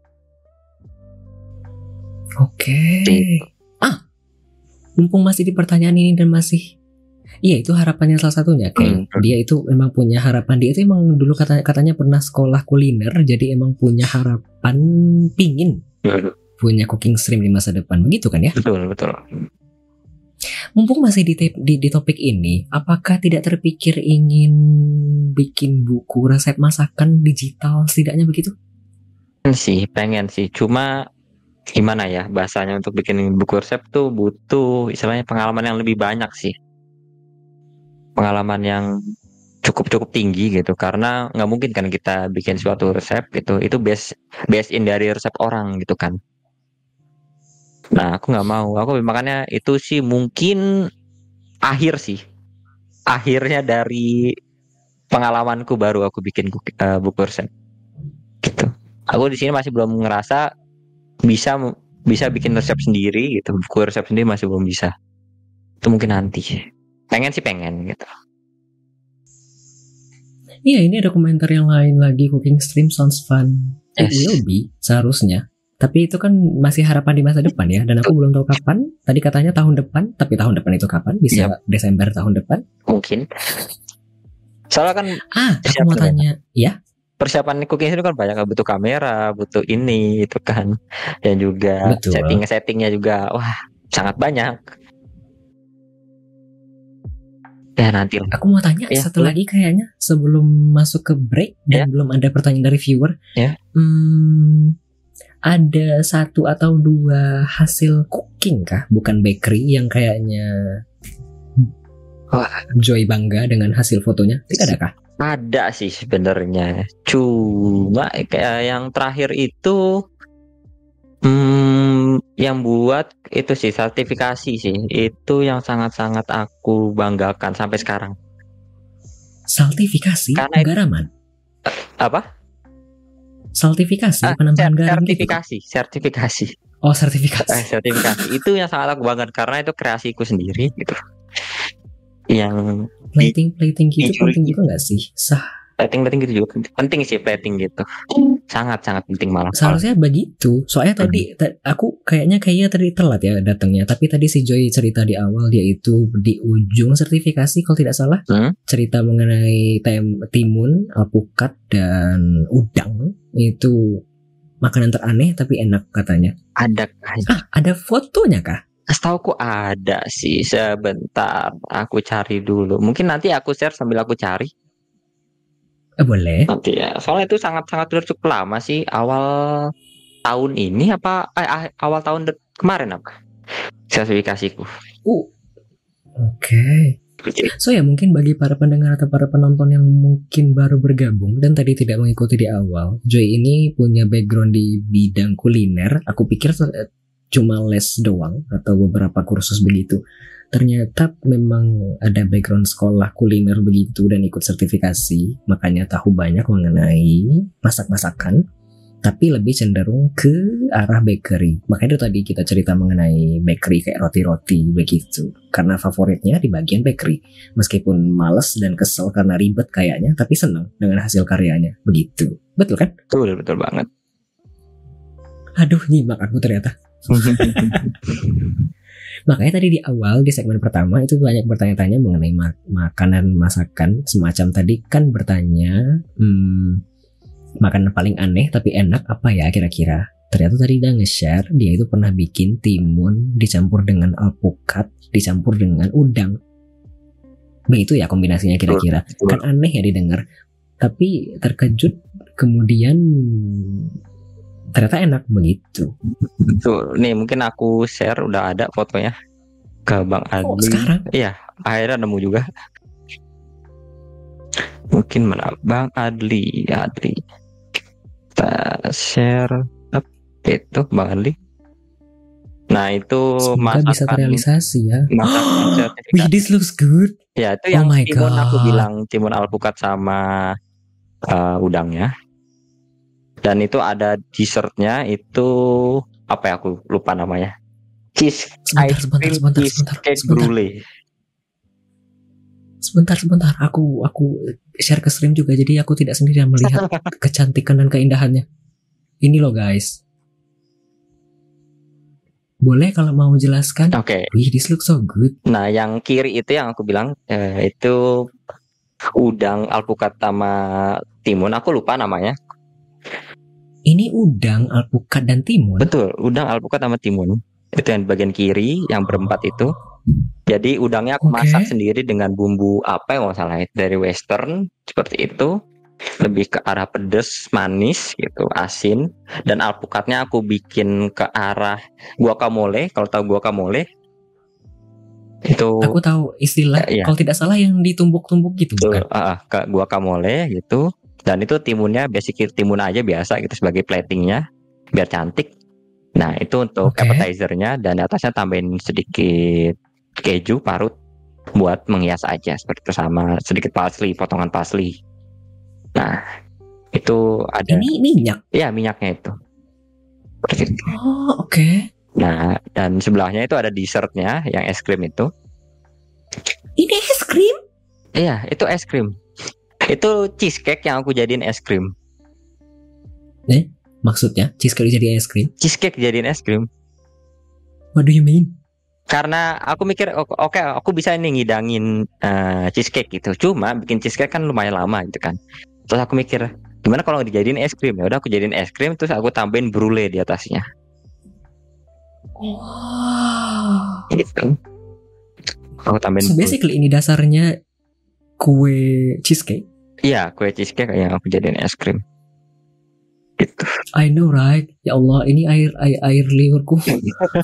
oke Gitu. ah mumpung masih di pertanyaan ini dan masih Iya itu harapannya salah satunya kayak Hmm. dia itu emang punya harapan dia itu emang dulu katanya katanya pernah sekolah kuliner jadi emang punya harapan pingin punya cooking stream di masa depan begitu kan ya Betul betul. Mumpung masih di, di, di topik ini, apakah tidak terpikir ingin bikin buku resep masakan digital setidaknya begitu? Sih pengen sih. Cuma gimana ya bahasanya untuk bikin buku resep tuh butuh istilahnya pengalaman yang lebih banyak sih pengalaman yang cukup cukup tinggi gitu karena nggak mungkin kan kita bikin suatu resep gitu itu base base in dari resep orang gitu kan nah aku nggak mau. Aku makanya itu sih mungkin akhir sih. Akhirnya dari pengalamanku baru aku bikin buku, uh, buku resep gitu. Aku di sini masih belum ngerasa bisa bisa bikin resep sendiri gitu. Buku resep sendiri masih belum bisa. Itu mungkin nanti pengen sih pengen gitu. Iya ini ada komentar yang lain lagi. Cooking stream sounds fun. It Yes. will be seharusnya Tapi itu kan masih harapan di masa depan ya Dan aku belum tahu kapan Tadi katanya tahun depan Tapi tahun depan itu kapan? Bisa Desember tahun depan mungkin soalnya kan Ah aku mau ya? tanya Ya persiapan cooking itu kan banyak butuh kamera butuh ini itu kan dan juga Betul. setting settingnya juga wah sangat banyak ya nanti. Aku mau tanya Ya, satu boleh. lagi kayaknya sebelum masuk ke break dan Ya. belum ada pertanyaan dari viewer. Ya. Hmm, ada satu atau dua hasil cooking kah, bukan bakery yang kayaknya. Joy bangga dengan hasil fotonya? Tidak ada kah? ada sih sebenarnya cuma kayak yang terakhir itu hmm, yang buat itu sih sertifikasi sih itu yang sangat-sangat aku banggakan sampai sekarang Saltifikasi Karena itu- penggaraman. apa Saltifikasi Ah, penambahan ser- garam gitu. sertifikasi sertifikasi Oh, Eh, sertifikasi. sertifikasi itu yang sangat aku banggakan karena itu kreasiku sendiri gitu yang Plating plating gitu penting gitu. juga nggak sih? Sah. Plating plating gitu juga penting, penting sih plating gitu sangat sangat penting malah Seharusnya begitu. Soalnya tadi Hmm. ta- aku kayaknya kayaknya tadi telat ya datangnya. Tapi tadi si Joy cerita di awal dia itu di ujung sertifikasi kalau tidak salah Hmm? cerita mengenai tem timun, alpukat dan udang itu makanan teraneh tapi enak katanya. ada Ah, ada fotonya kah? Setauku ada sih sebentar aku cari dulu mungkin nanti aku share sambil aku cari Eh, boleh. nanti ya soalnya itu sangat sangat udah cukup lama sih awal tahun ini apa eh, ah, awal tahun kemarin apa sertifikasiku Uh. Oke. So ya mungkin bagi para pendengar atau para penonton yang mungkin baru bergabung dan tadi tidak mengikuti di awal, Joy ini punya background di bidang kuliner. Aku pikir eh, cuma les doang atau beberapa kursus begitu. Ternyata memang ada background sekolah kuliner begitu dan ikut sertifikasi, makanya tahu banyak mengenai masak-masakan. Tapi lebih cenderung ke arah bakery. Makanya itu tadi kita cerita mengenai bakery kayak roti-roti begitu. Karena favoritnya di bagian bakery. Meskipun males dan kesel karena ribet kayaknya, tapi senang dengan hasil karyanya. Begitu. Betul kan? betul betul banget Aduh, nyimak aku ternyata. Makanya tadi di awal di segmen pertama itu banyak bertanya-tanya mengenai ma- makanan masakan semacam tadi kan bertanya hmm, makanan paling aneh tapi enak apa ya kira-kira. Ternyata tadi dia nge-share dia itu pernah bikin timun dicampur dengan alpukat dicampur dengan udang. Begitu ya kombinasinya kira-kira. Kan aneh ya didengar. Tapi terkejut kemudian ternyata enak begitu. Tuh, nih mungkin aku share udah ada fotonya ke Bang Oh, Adli. sekarang Iya, akhirnya nemu juga. Mungkin mana Bang Adli, Adli. Kita share up itu Bang Adli. Nah itu semoga bisa terrealisasi ya. masakan Wih, this looks good. Ya itu Oh yang my timun aku God. bilang timun alpukat sama eh, udangnya. Dan itu ada dessertnya itu apa ya aku lupa namanya. Cheese Sebentar, ice sebentar, cream sebentar, cheesecake sebentar, sebentar. brulee. Sebentar, sebentar. Aku aku share ke stream juga jadi aku tidak sendirian melihat kecantikan dan keindahannya. Ini loh guys. Boleh kalau mau jelaskan? Oke, Wih, this looks so good. Nah, yang kiri itu yang aku bilang eh, itu udang alpukat sama timun. Aku lupa namanya. Ini udang, alpukat dan timun. Betul, udang alpukat sama timun. Itu yang bagian kiri, yang berempat itu. Jadi udangnya aku Oke. masak sendiri dengan bumbu apa yang salah ya, dari western seperti itu. lebih ke arah pedes, manis gitu, asin. Dan alpukatnya aku bikin ke arah guacamole. Kalau tahu guacamole itu Aku tahu istilah iya. kalau tidak salah yang ditumbuk-tumbuk gitu bukan? ah, ke guacamole gitu. Dan itu timunnya basic timun aja biasa gitu sebagai platingnya biar cantik. Nah itu untuk Oke. appetizernya dan di atasnya tambahin sedikit keju parut buat menghias aja seperti itu sama sedikit parsley, potongan parsley. Nah itu ada Ini minyak. ya minyaknya itu. Seperti itu. Oh, oke. Nah dan sebelahnya itu ada dessertnya yang es krim itu. Ini es krim? Iya itu es krim. Itu cheesecake yang aku jadiin es krim. Maksudnya cheesecake jadi es krim? Cheesecake jadiin es krim. What do you mean? karena aku mikir oke oke, aku bisa nih ngidangin eh, cheesecake gitu cuma bikin cheesecake kan lumayan lama gitu kan terus aku mikir gimana kalau dijadiin es krim ya udah aku jadiin es krim terus aku tambahin brulee di atasnya Wow. gitu aku tambahin So brulee. basically ini dasarnya kue cheesecake. Iya kue cheesecake yang aku jadiin es krim gitu I know right? Ya Allah, ini air air, air liurku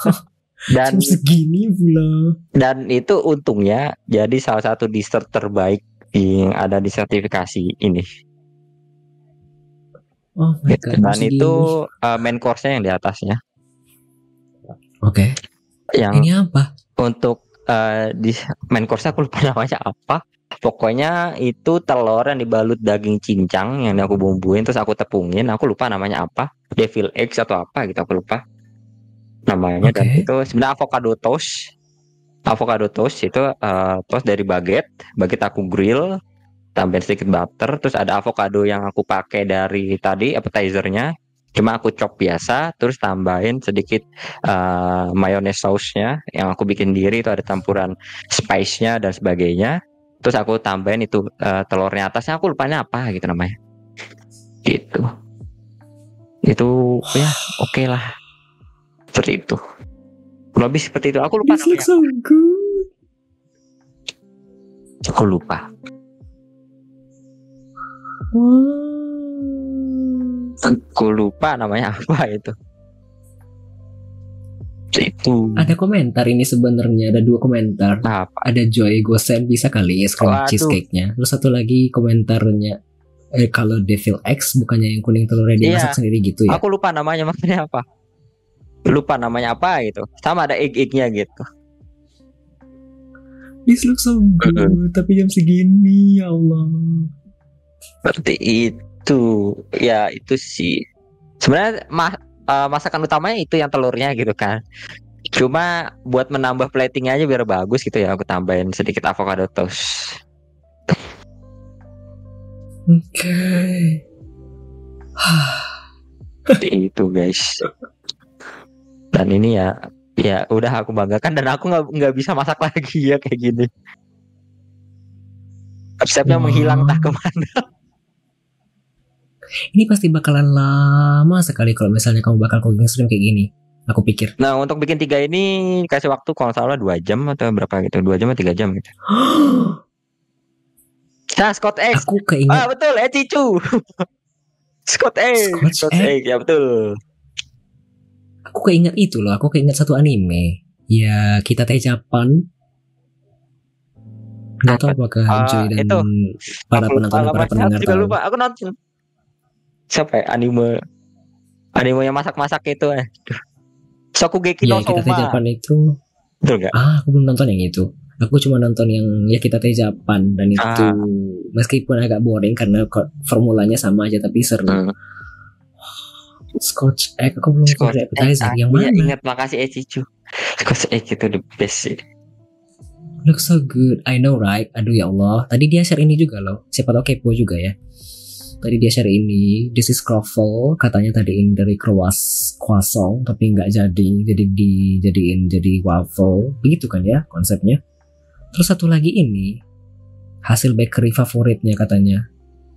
dan jam segini pula. dan itu untungnya jadi salah satu dessert terbaik yang ada di sertifikasi ini Oh my god. jam dan itu eh, main course-nya yang di atasnya Oke. yang Ini apa? untuk eh, di main course aku lupa namanya apa pokoknya itu telur yang dibalut daging cincang yang aku bumbuin terus aku tepungin aku lupa namanya apa. Devil eggs atau apa gitu aku lupa namanya. Dan Oke. itu sebenarnya avocado toast. Avocado toast itu eh, toast dari baguette baguette aku grill tambahin sedikit butter terus ada avocado yang aku pakai dari tadi appetizernya. Cuma aku chop biasa terus tambahin sedikit eh mayonnaise sausnya yang aku bikin diri itu ada campuran spice-nya dan sebagainya terus aku tambahin itu eh, telurnya atasnya aku lupanya apa gitu namanya. Gitu. Itu ya oke lah. Seperti itu. Lebih seperti itu. Aku lupa This namanya so good. aku lupa. Wow. aku lupa namanya apa itu itu Ada komentar ini sebenarnya ada dua komentar. apa Ada Joy Gosen bisa kali es krim Waduh. cheesecake-nya. Terus satu lagi komentarnya eh kalau Devil X bukannya yang kuning telurnya dia Iya. masak sendiri gitu ya. aku lupa namanya makanya apa lupa namanya apa gitu sama ada egg eggnya gitu This looks so good tapi jam segini ya Allah. seperti itu ya itu sih sebenarnya eh, masakan utamanya itu yang telurnya gitu kan. Cuma buat menambah platingnya aja biar bagus gitu ya aku tambahin sedikit avocado toast. Oke. seperti itu guys. Dan ini ya ya udah aku banggakan dan aku nggak nggak bisa masak lagi ya kayak gini. Resepnya Wah. menghilang tak ke mana Ini pasti bakalan lama sekali kalau misalnya kamu bakal cooking stream kayak gini. Aku pikir. nah untuk bikin tiga ini kasih waktu kalau salah dua jam atau berapa gitu dua jam atau tiga jam gitu nah Scott Eggs aku Ah keinget betul, eh Cicu. Scott Egg. Scotch Scott egg. Egg, ya betul. aku keinget itu loh. Aku keinget satu anime. Ya kita teh Japan. Gak apakah Ah, Joy dan itu. para penonton para pendengar aku juga tahu. lupa. Aku nonton. Siapa ya? Anime. Anime yang masak-masak itu eh. Duh. Shokugeki Ya no kita Soma. Japan itu. Betul gak? Ah aku belum nonton yang itu. Aku cuma nonton yang ya kita teh Japan dan itu Ah. meskipun agak boring karena formulanya sama aja tapi seru. Hmm. Scotch egg aku belum Scotch tahu appetizer Egg. yang ya mana? ingat makasih eh Cicu. Scott Egg itu the best sih. Looks so good. I know right. Aduh ya Allah. Tadi dia share ini juga loh. Siapa tahu kepo juga ya. Tadi dia share ini. This is croffle. Katanya tadi ini dari croas croissant tapi nggak jadi. Jadi dijadiin jadi waffle. Begitu kan ya konsepnya. Terus satu lagi ini hasil bakery favoritnya katanya.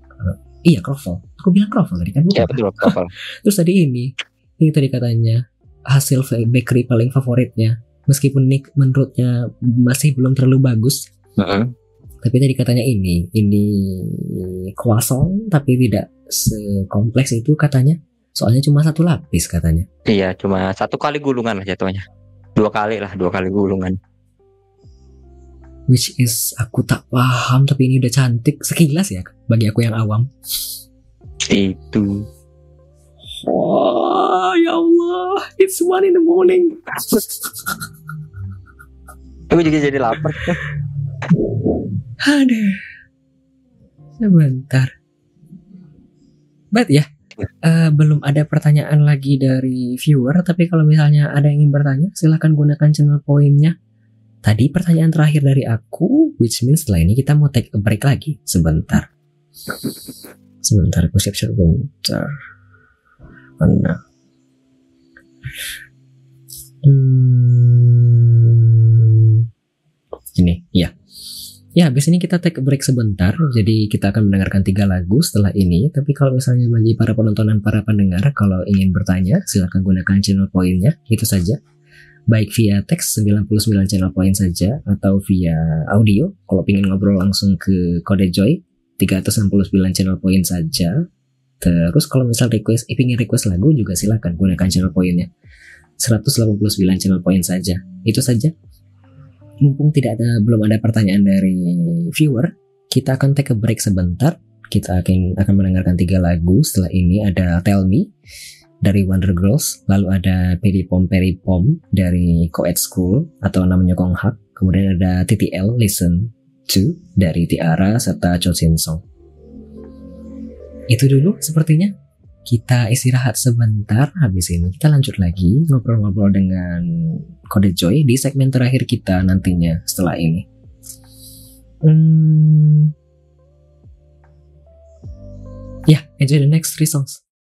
Eh, iya croffle. Aku bilang croffle tadi kan bukan? Ya betul. Terus tadi ini, ini tadi katanya hasil bakery paling favoritnya. Meskipun Nick menurutnya masih belum terlalu bagus, Heeh. Tapi tadi katanya ini, ini croissant tapi tidak sekompleks itu katanya. Soalnya cuma satu lapis katanya. Iya, cuma satu kali gulungan lah jatuhnya. Dua kali lah, dua kali gulungan. Which is aku tak paham tapi ini udah cantik sekilas ya bagi aku yang awam. Itu. Oh ya Allah, it's one in the morning. Aku juga jadi lapar. Aduh. Sebentar. Bet ya. eh, belum ada pertanyaan lagi dari viewer, tapi kalau misalnya ada yang ingin bertanya, silahkan gunakan channel poinnya. Tadi pertanyaan terakhir dari aku, which means setelah ini kita mau take a break lagi. Sebentar. Sebentar, aku siap-siap bentar. Mana? Hmm. Ini, ya. Ya, habis ini kita take a break sebentar. Jadi kita akan mendengarkan tiga lagu setelah ini. Tapi kalau misalnya bagi para penonton dan para pendengar, kalau ingin bertanya, silakan gunakan channel poinnya. Itu saja. Baik via teks 99 channel point saja atau via audio. Kalau ingin ngobrol langsung ke kode Joy 369 channel point saja. Terus kalau misal request, eh, ingin request lagu juga silakan gunakan channel poinnya. 189 channel point saja. Itu saja mumpung tidak ada belum ada pertanyaan dari viewer, kita akan take a break sebentar. Kita akan akan mendengarkan tiga lagu. Setelah ini ada Tell Me dari Wonder Girls, lalu ada Peri Pom Peri Pom dari Coed School atau namanya Kong Hak. Kemudian ada TTL Listen to dari Tiara serta Cho Song. Itu dulu sepertinya. Kita istirahat sebentar habis ini kita lanjut lagi ngobrol-ngobrol dengan Kode Joy di segmen terakhir kita nantinya setelah ini. Hmm. Ya, yeah, enjoy the next three songs.